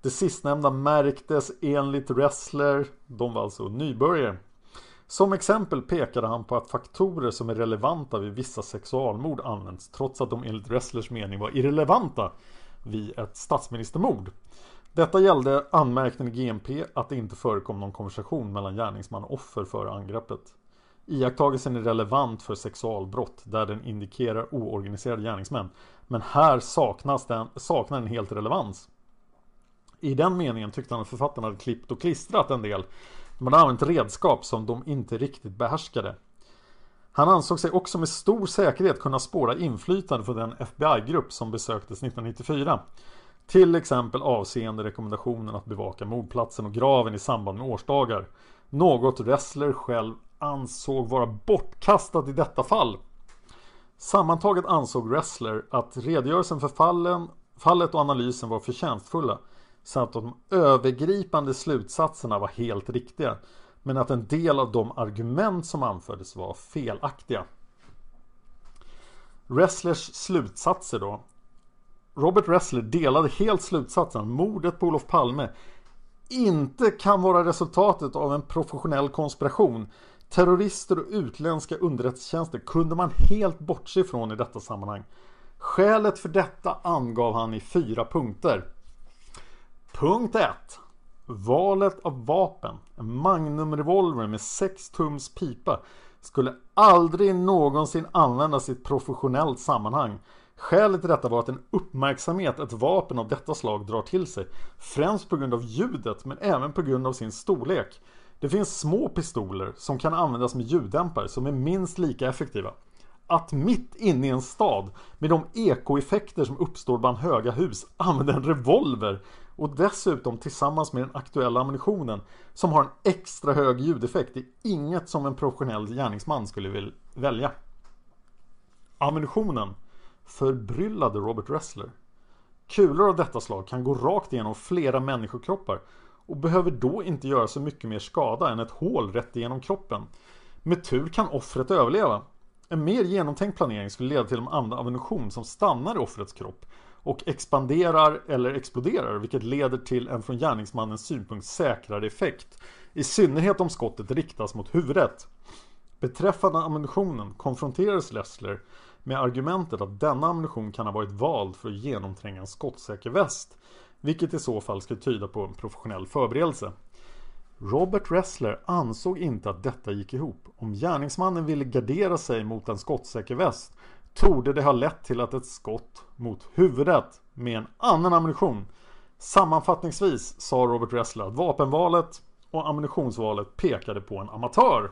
Det sistnämnda märktes enligt Ressler, de var alltså nybörjare. Som exempel pekade han på att faktorer som är relevanta vid vissa sexualmord används trots att de enligt Wrestlers mening var irrelevanta vid ett statsministermord. Detta gällde anmärkningen i GMP att det inte förekom någon konversation mellan gärningsman och offer före angreppet. Iakttagelsen är relevant för sexualbrott där den indikerar oorganiserade gärningsmän. Men här saknas den, saknar den helt relevans. I den meningen tyckte han att författarna hade klippt och klistrat en del. De hade använt redskap som de inte riktigt behärskade. Han ansåg sig också med stor säkerhet kunna spåra inflytande från den FBI-grupp som besöktes 1994. Till exempel avseende rekommendationen att bevaka mordplatsen och graven i samband med årsdagar. Något Ressler själv ansåg vara bortkastat i detta fall. Sammantaget ansåg Ressler att redogörelsen för fallen, fallet och analysen var förtjänstfulla samt att de övergripande slutsatserna var helt riktiga men att en del av de argument som anfördes var felaktiga. Resslers slutsatser då Robert Wrestler delade helt slutsatsen att mordet på Olof Palme inte kan vara resultatet av en professionell konspiration. Terrorister och utländska underrättelsetjänster kunde man helt bortse ifrån i detta sammanhang. Skälet för detta angav han i fyra punkter. Punkt 1. Valet av vapen. En Magnum revolver med 6 tums pipa skulle aldrig någonsin användas i ett professionellt sammanhang. Skälet till detta var att den uppmärksamhet ett vapen av detta slag drar till sig främst på grund av ljudet men även på grund av sin storlek. Det finns små pistoler som kan användas med ljuddämpare som är minst lika effektiva. Att mitt inne i en stad med de ekoeffekter som uppstår bland höga hus använda en revolver och dessutom tillsammans med den aktuella ammunitionen som har en extra hög ljudeffekt är inget som en professionell gärningsman skulle välja. Ammunitionen förbryllade Robert Ressler. Kulor av detta slag kan gå rakt igenom flera människokroppar och behöver då inte göra så mycket mer skada än ett hål rätt igenom kroppen. Med tur kan offret överleva. En mer genomtänkt planering skulle leda till att använda ammunition som stannar i offrets kropp och expanderar eller exploderar vilket leder till en från gärningsmannens synpunkt säkrare effekt. I synnerhet om skottet riktas mot huvudet. Beträffande ammunitionen konfronterades Lessler med argumentet att denna ammunition kan ha varit vald för att genomtränga en skottsäker väst. Vilket i så fall skulle tyda på en professionell förberedelse. Robert Ressler ansåg inte att detta gick ihop. Om gärningsmannen ville gardera sig mot en skottsäker väst torde det ha lett till att ett skott mot huvudet med en annan ammunition. Sammanfattningsvis sa Robert Ressler att vapenvalet och ammunitionsvalet pekade på en amatör.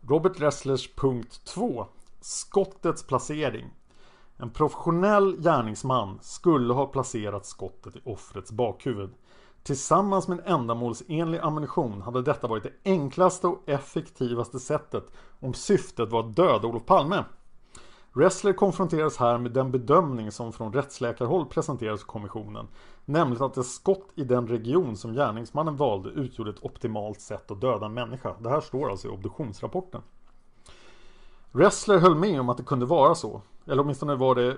Robert Resslers punkt 2 Skottets placering En professionell gärningsman skulle ha placerat skottet i offrets bakhuvud. Tillsammans med en ändamålsenlig ammunition hade detta varit det enklaste och effektivaste sättet om syftet var att döda Olof Palme. Ressler konfronteras här med den bedömning som från rättsläkarhåll presenterades för kommissionen. Nämligen att ett skott i den region som gärningsmannen valde utgjorde ett optimalt sätt att döda en människa. Det här står alltså i obduktionsrapporten. Ressler höll med om att det kunde vara så. Eller åtminstone var det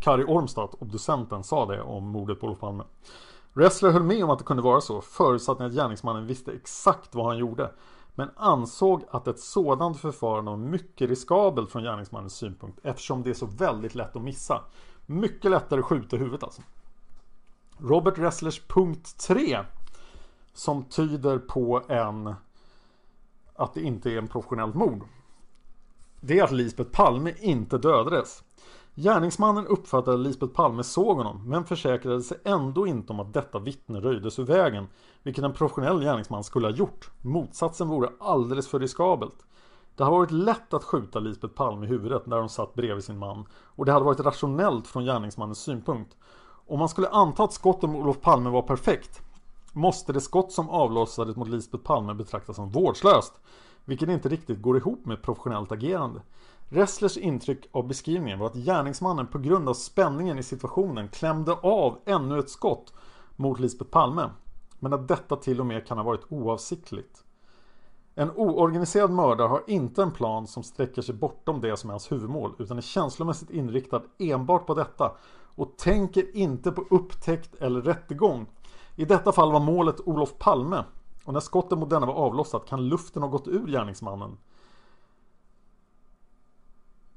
Kari Ormstad, obducenten, sa det om mordet på Olof Palme. Ressler höll med om att det kunde vara så, förutsatt att gärningsmannen visste exakt vad han gjorde. Men ansåg att ett sådant förfarande var mycket riskabelt från gärningsmannens synpunkt eftersom det är så väldigt lätt att missa. Mycket lättare att skjuta i huvudet alltså. Robert Resslers punkt 3 som tyder på en att det inte är en professionellt mord. Det är att Lisbeth Palme inte dödades. Gärningsmannen uppfattade att Lisbeth Palme såg honom men försäkrade sig ändå inte om att detta vittne röjdes ur vägen vilket en professionell gärningsman skulle ha gjort. Motsatsen vore alldeles för riskabelt. Det hade varit lätt att skjuta Lisbeth Palme i huvudet när hon satt bredvid sin man och det hade varit rationellt från gärningsmannens synpunkt. Om man skulle anta att skottet mot Olof Palme var perfekt måste det skott som avlossades mot Lisbeth Palme betraktas som vårdslöst, vilket inte riktigt går ihop med professionellt agerande. Resslers intryck av beskrivningen var att gärningsmannen på grund av spänningen i situationen klämde av ännu ett skott mot Lisbeth Palme, men att detta till och med kan ha varit oavsiktligt. En oorganiserad mördare har inte en plan som sträcker sig bortom det som är hans huvudmål utan är känslomässigt inriktad enbart på detta och tänker inte på upptäckt eller rättegång. I detta fall var målet Olof Palme och när skottet mot denna var avlossat kan luften ha gått ur gärningsmannen.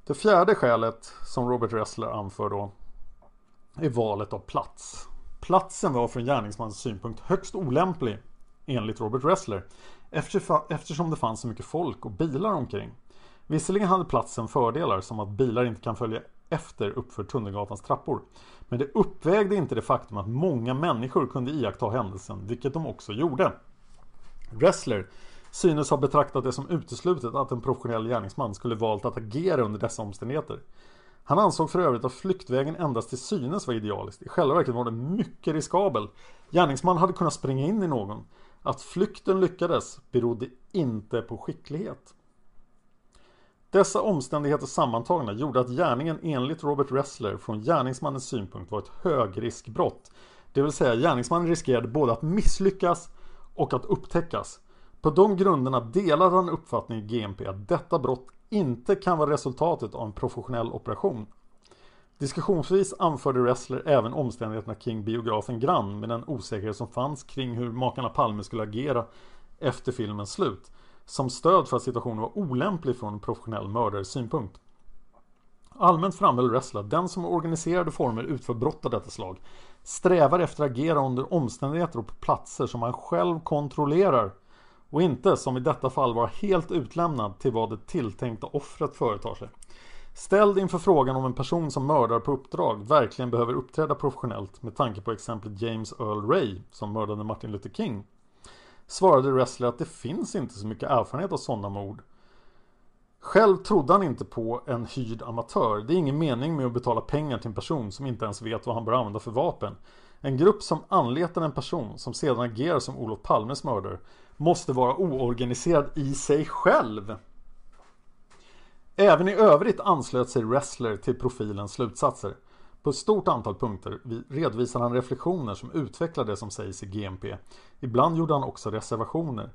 Det fjärde skälet som Robert Ressler anför då är valet av plats. Platsen var från gärningsmannens synpunkt högst olämplig enligt Robert Ressler eftersom det fanns så mycket folk och bilar omkring. Visserligen hade platsen fördelar som att bilar inte kan följa efter uppför Tunnelgatans trappor. Men det uppvägde inte det faktum att många människor kunde iaktta händelsen, vilket de också gjorde. Ressler synes ha betraktat det som uteslutet att en professionell gärningsman skulle valt att agera under dessa omständigheter. Han ansåg för övrigt att flyktvägen endast till synes var idealisk. I själva verket var den mycket riskabel. Gärningsman hade kunnat springa in i någon. Att flykten lyckades berodde inte på skicklighet. Dessa omständigheter sammantagna gjorde att gärningen enligt Robert Ressler från gärningsmannens synpunkt var ett högriskbrott. Det vill säga gärningsmannen riskerade både att misslyckas och att upptäckas. På de grunderna delade han uppfattningen i GMP att detta brott inte kan vara resultatet av en professionell operation. Diskussionsvis anförde Wrestler även omständigheterna kring biografen Grann med den osäkerhet som fanns kring hur makarna Palme skulle agera efter filmens slut som stöd för att situationen var olämplig från en professionell mördares synpunkt. Allmänt framhöll Wrestler att den som i organiserade former utför brott av detta slag strävar efter att agera under omständigheter och på platser som han själv kontrollerar och inte som i detta fall vara helt utlämnad till vad det tilltänkta offret företar sig. Ställd inför frågan om en person som mördar på uppdrag verkligen behöver uppträda professionellt med tanke på exemplet James Earl Ray som mördade Martin Luther King svarade Wrestler att det finns inte så mycket erfarenhet av sådana mord. Själv trodde han inte på en hyrd amatör. Det är ingen mening med att betala pengar till en person som inte ens vet vad han bör använda för vapen. En grupp som anletar en person som sedan agerar som Olof Palmes mördare måste vara oorganiserad i sig själv. Även i övrigt anslöt sig Wrestler till profilens slutsatser. På ett stort antal punkter redovisar han reflektioner som utvecklar det som sägs i GMP. Ibland gjorde han också reservationer.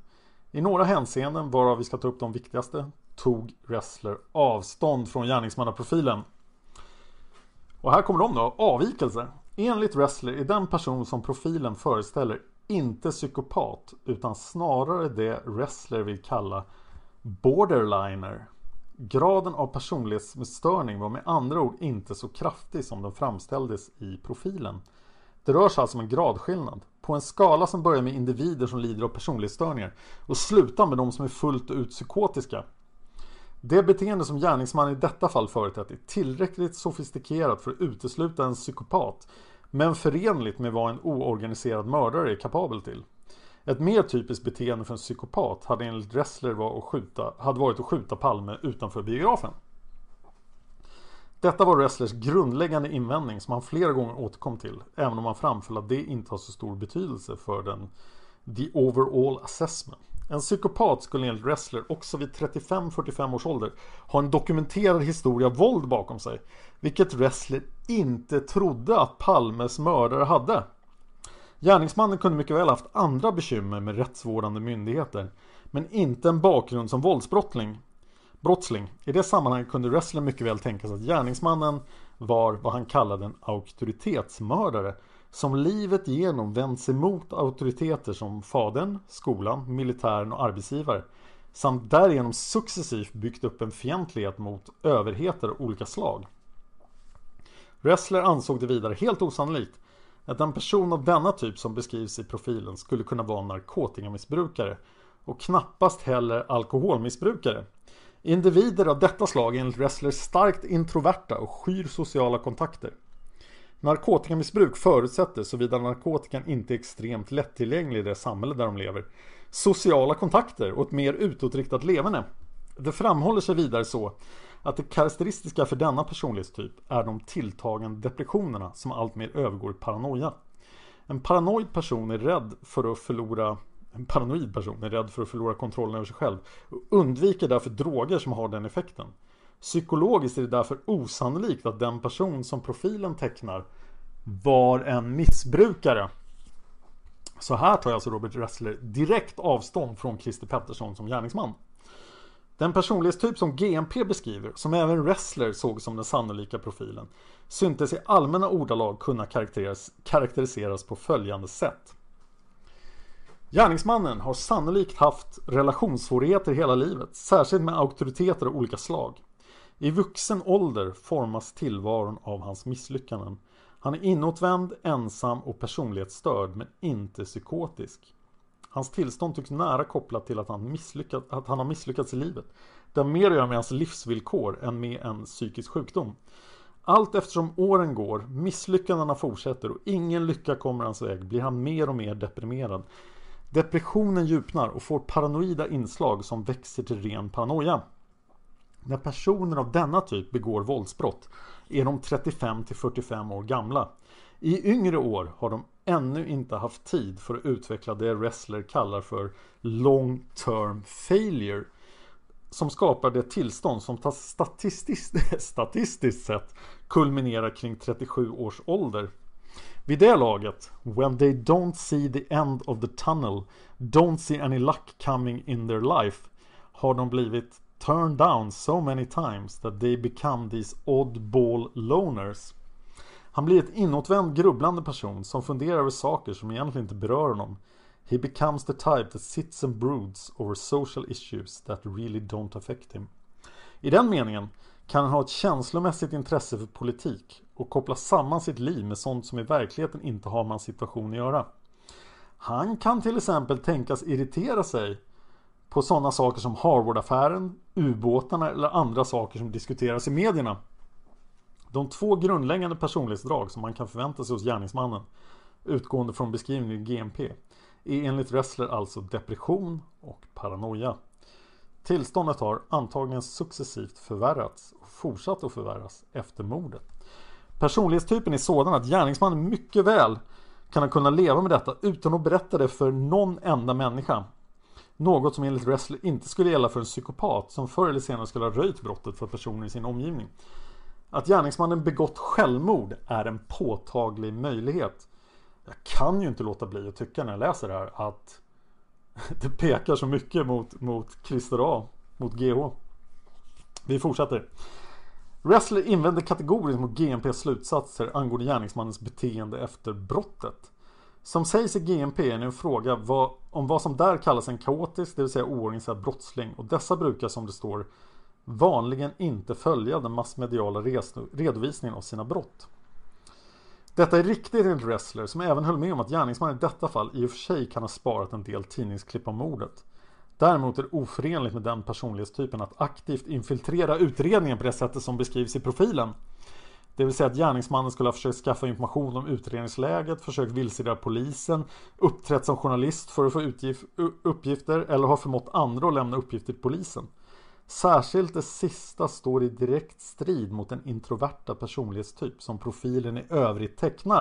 I några hänseenden, varav vi ska ta upp de viktigaste, tog Wrestler avstånd från gärningsmannaprofilen. Och här kommer de då, avvikelser. Enligt Wrestler är den person som profilen föreställer inte psykopat utan snarare det Wrestler vill kalla borderliner. Graden av personlighetsstörning var med andra ord inte så kraftig som den framställdes i profilen. Det rör sig alltså om en gradskillnad. På en skala som börjar med individer som lider av personlighetsstörningar och slutar med de som är fullt ut psykotiska. Det beteende som gärningsmannen i detta fall företett är tillräckligt sofistikerat för att utesluta en psykopat men förenligt med vad en oorganiserad mördare är kapabel till. Ett mer typiskt beteende för en psykopat hade enligt Ressler var att skjuta, hade varit att skjuta Palme utanför biografen. Detta var Resslers grundläggande invändning som han flera gånger återkom till, även om han framföll att det inte har så stor betydelse för den the overall assessment. En psykopat skulle enligt Wrestler också vid 35-45 års ålder ha en dokumenterad historia av våld bakom sig, vilket Wrestler inte trodde att Palmes mördare hade. Gärningsmannen kunde mycket väl haft andra bekymmer med rättsvårdande myndigheter, men inte en bakgrund som våldsbrottsling. Brottsling. I det sammanhanget kunde Wrestler mycket väl tänka sig att gärningsmannen var vad han kallade en auktoritetsmördare som livet igenom vänt sig mot auktoriteter som fadern, skolan, militären och arbetsgivare samt därigenom successivt byggt upp en fientlighet mot överheter av olika slag. Ressler ansåg det vidare helt osannolikt att en person av denna typ som beskrivs i profilen skulle kunna vara narkotikamissbrukare och knappast heller alkoholmissbrukare. Individer av detta slag är enligt Ressler starkt introverta och skyr sociala kontakter. Narkotikamissbruk förutsätter, såvida narkotikan inte är extremt lättillgänglig i det samhälle där de lever, sociala kontakter och ett mer utåtriktat levande. Det framhåller sig vidare så att det karaktäristiska för denna personlighetstyp är de tilltagande depressionerna som alltmer övergår i paranoia. En paranoid person är rädd för att förlora en paranoid person är rädd för att förlora kontrollen över sig själv och undviker därför droger som har den effekten. Psykologiskt är det därför osannolikt att den person som profilen tecknar var en missbrukare. Så här tar alltså Robert Ressler direkt avstånd från Christer Pettersson som gärningsman. Den personlighetstyp som GMP beskriver, som även Ressler såg som den sannolika profilen, syntes i allmänna ordalag kunna karaktäriseras på följande sätt. Gärningsmannen har sannolikt haft relationssvårigheter hela livet, särskilt med auktoriteter av olika slag. I vuxen ålder formas tillvaron av hans misslyckanden. Han är inåtvänd, ensam och personlighetsstörd men inte psykotisk. Hans tillstånd tycks nära kopplat till att han, att han har misslyckats i livet. Det har mer att göra med hans livsvillkor än med en psykisk sjukdom. Allt eftersom åren går, misslyckandena fortsätter och ingen lycka kommer hans väg blir han mer och mer deprimerad. Depressionen djupnar och får paranoida inslag som växer till ren paranoia. När personer av denna typ begår våldsbrott är de 35 till 45 år gamla. I yngre år har de ännu inte haft tid för att utveckla det Wrestler kallar för long term failure som skapar det tillstånd som statistiskt, statistiskt sett kulminerar kring 37 års ålder. Vid det laget, when they don't see the end of the tunnel, don't see any luck coming in their life, har de blivit turned down so many times that they become these oddball loners. Han blir ett inåtvänd grubblande person som funderar över saker som egentligen inte berör honom. He becomes the type that sits and broods over social issues that really don't affect him. I den meningen kan han ha ett känslomässigt intresse för politik och koppla samman sitt liv med sånt som i verkligheten inte har med hans situation att göra. Han kan till exempel tänkas irritera sig på sådana saker som Harvard-affären, ubåtarna eller andra saker som diskuteras i medierna. De två grundläggande personlighetsdrag som man kan förvänta sig hos gärningsmannen utgående från beskrivningen i GMP är enligt Ressler alltså depression och paranoia. Tillståndet har antagligen successivt förvärrats och fortsatt att förvärras efter mordet. Personlighetstypen är sådan att gärningsmannen mycket väl kan ha kunnat leva med detta utan att berätta det för någon enda människa. Något som enligt Ressler inte skulle gälla för en psykopat som förr eller senare skulle ha röjt brottet för personer i sin omgivning. Att gärningsmannen begått självmord är en påtaglig möjlighet. Jag kan ju inte låta bli att tycka när jag läser det här att det pekar så mycket mot, mot Christer A, mot GH. Vi fortsätter. Wrestler invänder kategoriskt mot GMPs slutsatser angående gärningsmannens beteende efter brottet. Som sägs i GMP är det en fråga vad, om vad som där kallas en kaotisk, det vill säga oorganiserad brottsling och dessa brukar som det står vanligen inte följa den massmediala redovisningen av sina brott. Detta är riktigt enligt Wrestler som även höll med om att gärningsmannen i detta fall i och för sig kan ha sparat en del tidningsklipp om mordet. Däremot är det oförenligt med den personlighetstypen att aktivt infiltrera utredningen på det sättet som beskrivs i profilen. Det vill säga att gärningsmannen skulle ha försökt skaffa information om utredningsläget, försökt vilseleda polisen, uppträtt som journalist för att få uppgifter eller har förmått andra att lämna uppgifter till polisen. Särskilt det sista står i direkt strid mot den introverta personlighetstyp som profilen i övrigt tecknar.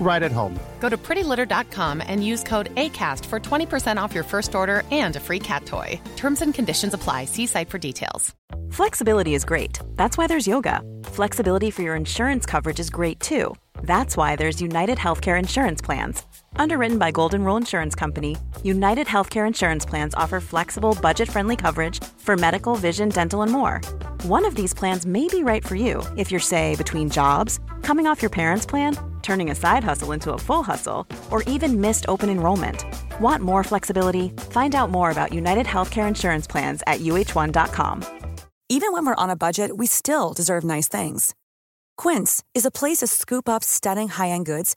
right at home. Go to prettylitter.com and use code ACAST for 20% off your first order and a free cat toy. Terms and conditions apply. See site for details. Flexibility is great. That's why there's yoga. Flexibility for your insurance coverage is great too. That's why there's United Healthcare Insurance Plans. Underwritten by Golden Rule Insurance Company, United Healthcare Insurance Plans offer flexible, budget friendly coverage for medical, vision, dental, and more. One of these plans may be right for you if you're, say, between jobs, coming off your parents' plan, turning a side hustle into a full hustle, or even missed open enrollment. Want more flexibility? Find out more about United Healthcare Insurance Plans at uh1.com. Even when we're on a budget, we still deserve nice things. Quince is a place to scoop up stunning high-end goods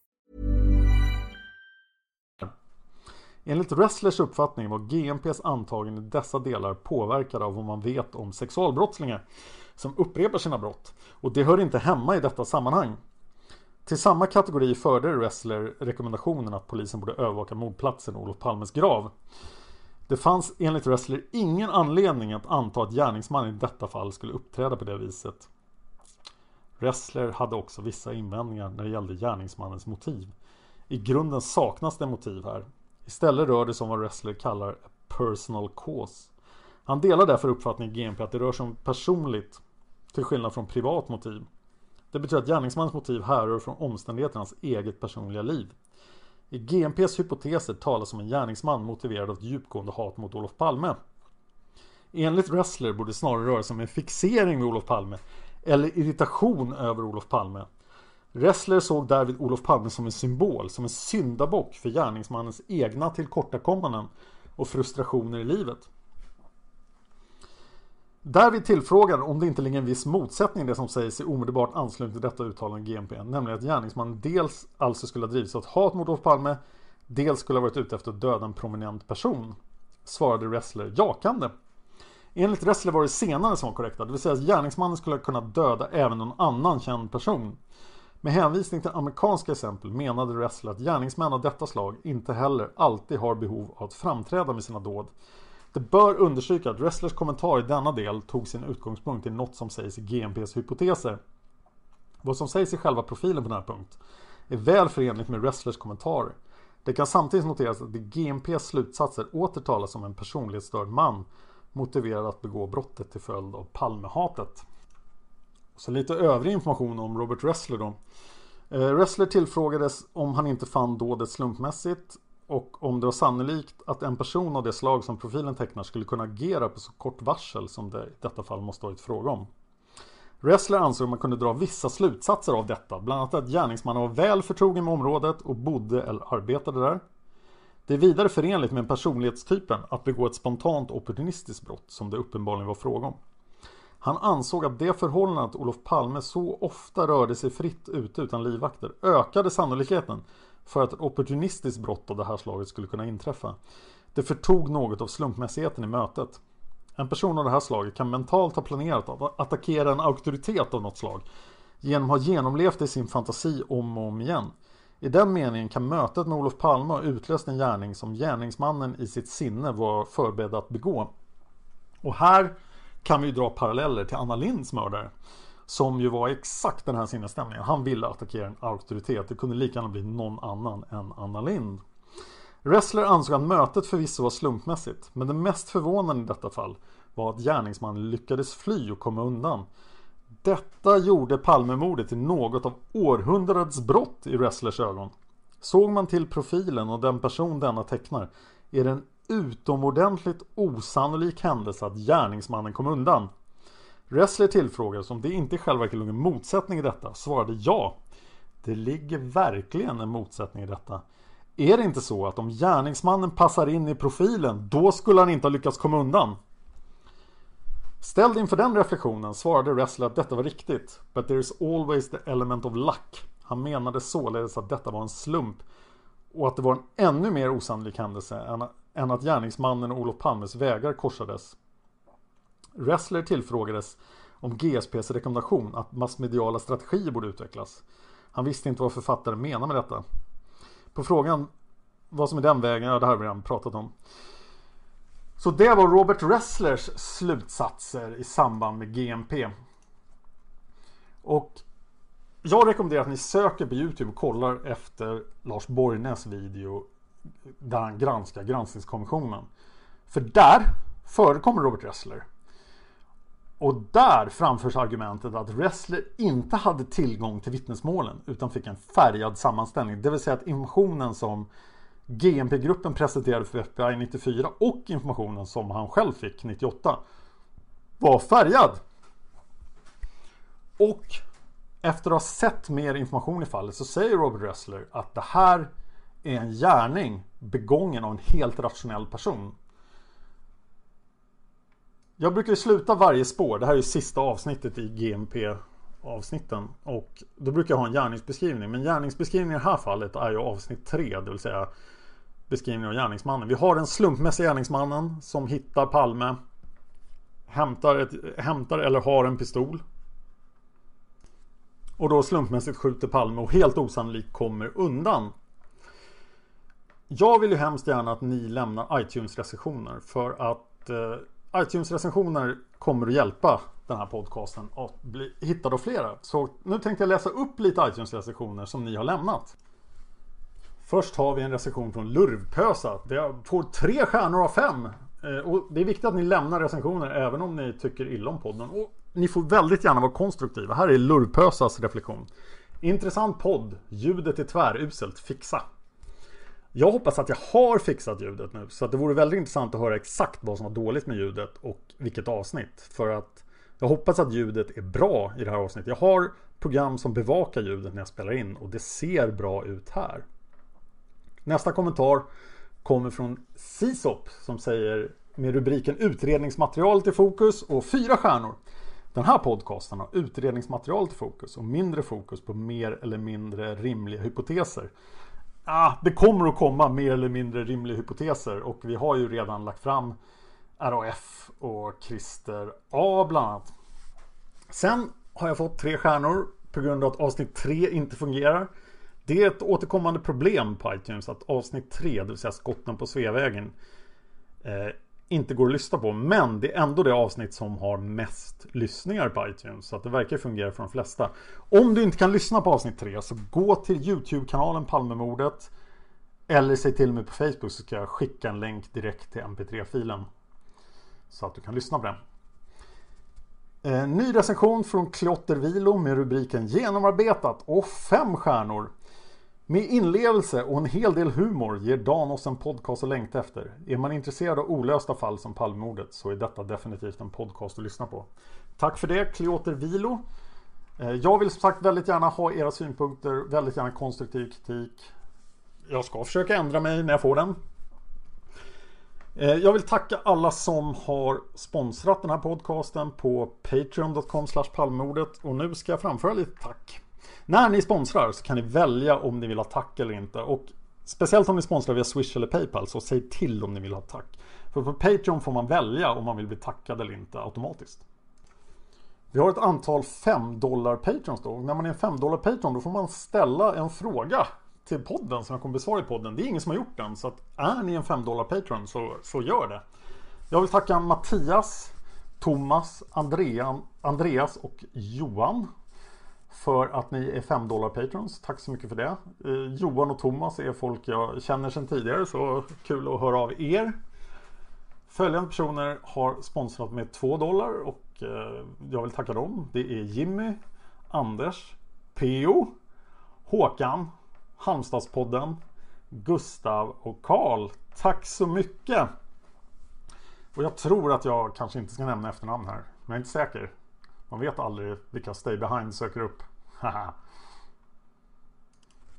Enligt Wrestlers uppfattning var GMPs antagande i dessa delar påverkade av vad man vet om sexualbrottslingar som upprepar sina brott. Och det hör inte hemma i detta sammanhang. Till samma kategori förde Wrestler rekommendationen att polisen borde övervaka mordplatsen Olof Palmes grav. Det fanns enligt Wrestler ingen anledning att anta att gärningsmannen i detta fall skulle uppträda på det viset. Wrestler hade också vissa invändningar när det gällde gärningsmannens motiv. I grunden saknas det motiv här. Istället rör det sig om vad Wrestler kallar personal cause. Han delar därför uppfattningen i GMP att det rör sig om personligt till skillnad från privat motiv. Det betyder att gärningsmannens motiv härrör från omständigheterna hans eget personliga liv. I GMPs hypoteser talas om en gärningsman motiverad av ett djupgående hat mot Olof Palme. Enligt Wrestler borde det snarare röra sig om en fixering vid Olof Palme eller irritation över Olof Palme. Ressler såg därvid Olof Palme som en symbol, som en syndabock för gärningsmannens egna tillkortakommanden och frustrationer i livet. Därvid tillfrågad om det inte ligger en viss motsättning i det som sägs i omedelbart anslutning till detta uttalande i GMP. Nämligen att gärningsmannen dels alltså skulle ha drivits av ett hat mot Olof Palme Dels skulle ha varit ute efter att döda en prominent person. Svarade Ressler jakande. Enligt Ressler var det senare som var korrekta. Det vill säga att gärningsmannen skulle ha kunnat döda även någon annan känd person. Med hänvisning till amerikanska exempel menade Wrestler att gärningsmän av detta slag inte heller alltid har behov av att framträda med sina dåd. Det bör understryka att Wrestlers kommentar i denna del tog sin utgångspunkt i något som sägs i GMPs hypoteser. Vad som sägs i själva profilen på den här punkt är väl förenligt med Wrestlers kommentarer. Det kan samtidigt noteras att i GMPs slutsatser åter talas om en personlighetsstörd man motiverad att begå brottet till följd av Palmehatet. Så lite övrig information om Robert Ressler då. Eh, Ressler tillfrågades om han inte fann dådet slumpmässigt och om det var sannolikt att en person av det slag som profilen tecknar skulle kunna agera på så kort varsel som det i detta fall måste varit fråga om. Ressler ansåg att man kunde dra vissa slutsatser av detta, bland annat att gärningsmannen var väl förtrogen med området och bodde eller arbetade där. Det är vidare förenligt med personlighetstypen att begå ett spontant opportunistiskt brott som det uppenbarligen var fråga om. Han ansåg att det förhållandet att Olof Palme så ofta rörde sig fritt ute utan livvakter ökade sannolikheten för att ett opportunistiskt brott av det här slaget skulle kunna inträffa. Det förtog något av slumpmässigheten i mötet. En person av det här slaget kan mentalt ha planerat att attackera en auktoritet av något slag genom att ha genomlevt det i sin fantasi om och om igen. I den meningen kan mötet med Olof Palme ha utlöst en gärning som gärningsmannen i sitt sinne var förberedd att begå. Och här kan vi dra paralleller till Anna Linds mördare. Som ju var exakt den här sinnesstämningen. Han ville attackera en auktoritet. Det kunde lika gärna bli någon annan än Anna Lind. Wrestler ansåg att mötet förvisso var slumpmässigt. Men det mest förvånande i detta fall var att gärningsmannen lyckades fly och komma undan. Detta gjorde Palmemordet till något av århundradets brott i Wrestlers ögon. Såg man till profilen och den person denna tecknar är det en utomordentligt osannolik händelse att gärningsmannen kom undan. Wrestler tillfrågades om det inte i själva verket låg en motsättning i detta svarade ja. Det ligger verkligen en motsättning i detta. Är det inte så att om gärningsmannen passar in i profilen då skulle han inte ha lyckats komma undan? Ställd inför den reflektionen svarade Wrestler att detta var riktigt. But there is always the element of luck. Han menade således att detta var en slump och att det var en ännu mer osannolik händelse än, än att gärningsmannen och Olof Palmes vägar korsades. Wrestler tillfrågades om GSPs rekommendation att massmediala strategier borde utvecklas. Han visste inte vad författaren menar med detta. På frågan vad som är den vägen, ja det här har vi redan pratat om. Så det var Robert Wrestlers slutsatser i samband med GMP. Och jag rekommenderar att ni söker på Youtube och kollar efter Lars Borgnäs video där han granskar granskningskommissionen. För där förekommer Robert Ressler. Och där framförs argumentet att Ressler inte hade tillgång till vittnesmålen utan fick en färgad sammanställning. Det vill säga att informationen som GMP-gruppen presenterade för FBI 94 och informationen som han själv fick 98 var färgad. Och efter att ha sett mer information i fallet så säger Robert Ressler att det här är en gärning begången av en helt rationell person. Jag brukar sluta varje spår, det här är sista avsnittet i GMP avsnitten och då brukar jag ha en gärningsbeskrivning men gärningsbeskrivningen i det här fallet är ju avsnitt 3 det vill säga beskrivningen av gärningsmannen. Vi har den slumpmässiga gärningsmannen som hittar Palme hämtar, ett, hämtar eller har en pistol och då slumpmässigt skjuter Palme och helt osannolikt kommer undan. Jag vill ju hemskt gärna att ni lämnar iTunes-recensioner för att eh, iTunes-recensioner kommer att hjälpa den här podcasten att bli hittad av flera. Så nu tänkte jag läsa upp lite iTunes-recensioner som ni har lämnat. Först har vi en recension från Lurvpösa. Det får tre stjärnor av fem. Eh, och det är viktigt att ni lämnar recensioner även om ni tycker illa om podden. Och ni får väldigt gärna vara konstruktiva. Här är Lurvpösas reflektion. Intressant podd. Ljudet är tväruselt. Fixa. Jag hoppas att jag har fixat ljudet nu. Så att det vore väldigt intressant att höra exakt vad som var dåligt med ljudet och vilket avsnitt. För att jag hoppas att ljudet är bra i det här avsnittet. Jag har program som bevakar ljudet när jag spelar in och det ser bra ut här. Nästa kommentar kommer från Sisop som säger med rubriken Utredningsmaterialet i fokus och fyra stjärnor. Den här podcasten har utredningsmaterialet i fokus och mindre fokus på mer eller mindre rimliga hypoteser. Ah, det kommer att komma mer eller mindre rimliga hypoteser och vi har ju redan lagt fram RAF och Christer A bland annat. Sen har jag fått tre stjärnor på grund av att avsnitt 3 inte fungerar. Det är ett återkommande problem på iTunes att avsnitt 3, det vill säga skotten på Sveavägen, eh, inte går att lyssna på. Men det är ändå det avsnitt som har mest lyssningar på iTunes. Så att det verkar fungera för de flesta. Om du inte kan lyssna på avsnitt 3 så gå till YouTube-kanalen Palmemordet. Eller säg till mig på Facebook så ska jag skicka en länk direkt till MP3-filen. Så att du kan lyssna på den. Eh, ny recension från Klotter Vilo med rubriken Genomarbetat och fem stjärnor. Med inlevelse och en hel del humor ger Dan oss en podcast att längta efter. Är man intresserad av olösta fall som Palmemordet så är detta definitivt en podcast att lyssna på. Tack för det Kleoter Vilo. Eh, jag vill som sagt väldigt gärna ha era synpunkter, väldigt gärna konstruktiv kritik. Jag ska försöka ändra mig när jag får den. Eh, jag vill tacka alla som har sponsrat den här podcasten på patreon.com palmordet och nu ska jag framföra lite tack. När ni sponsrar så kan ni välja om ni vill ha tack eller inte. Och speciellt om ni sponsrar via Swish eller Paypal så säg till om ni vill ha tack. För på Patreon får man välja om man vill bli tackad eller inte automatiskt. Vi har ett antal 5 dollar Patrons då. När man är en 5 dollar Patreon då får man ställa en fråga till podden som jag kommer besvara i podden. Det är ingen som har gjort den. Så att är ni en 5 dollar Patreon så, så gör det. Jag vill tacka Mattias, Thomas, Andrea, Andreas och Johan för att ni är 5 dollar patrons. Tack så mycket för det. Eh, Johan och Thomas är folk jag känner sedan tidigare så kul att höra av er. Följande personer har sponsrat med 2 dollar och eh, jag vill tacka dem. Det är Jimmy, Anders, Peo, Håkan, Halmstadspodden, Gustav och Karl. Tack så mycket! Och jag tror att jag kanske inte ska nämna efternamn här. Men jag är inte säker. Man vet aldrig vilka Stay Behind söker upp.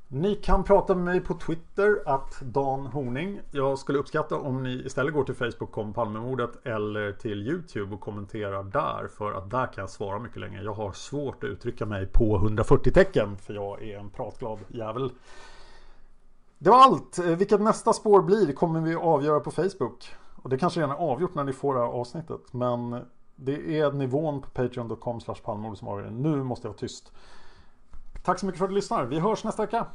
Ni kan prata med mig på Twitter, att Dan Horning. Jag skulle uppskatta om ni istället går till Facebook kom Palmemordet eller till YouTube och kommenterar där. För att där kan jag svara mycket längre. Jag har svårt att uttrycka mig på 140 tecken. För jag är en pratglad jävel. Det var allt. Eh, vilket nästa spår blir kommer vi avgöra på Facebook. Och det kanske redan är avgjort när ni får det här avsnittet. Men det är nivån på patreon.com slash palmemord som avgör. Nu måste jag vara tyst. Tack så mycket för att du lyssnar. Vi hörs nästa vecka.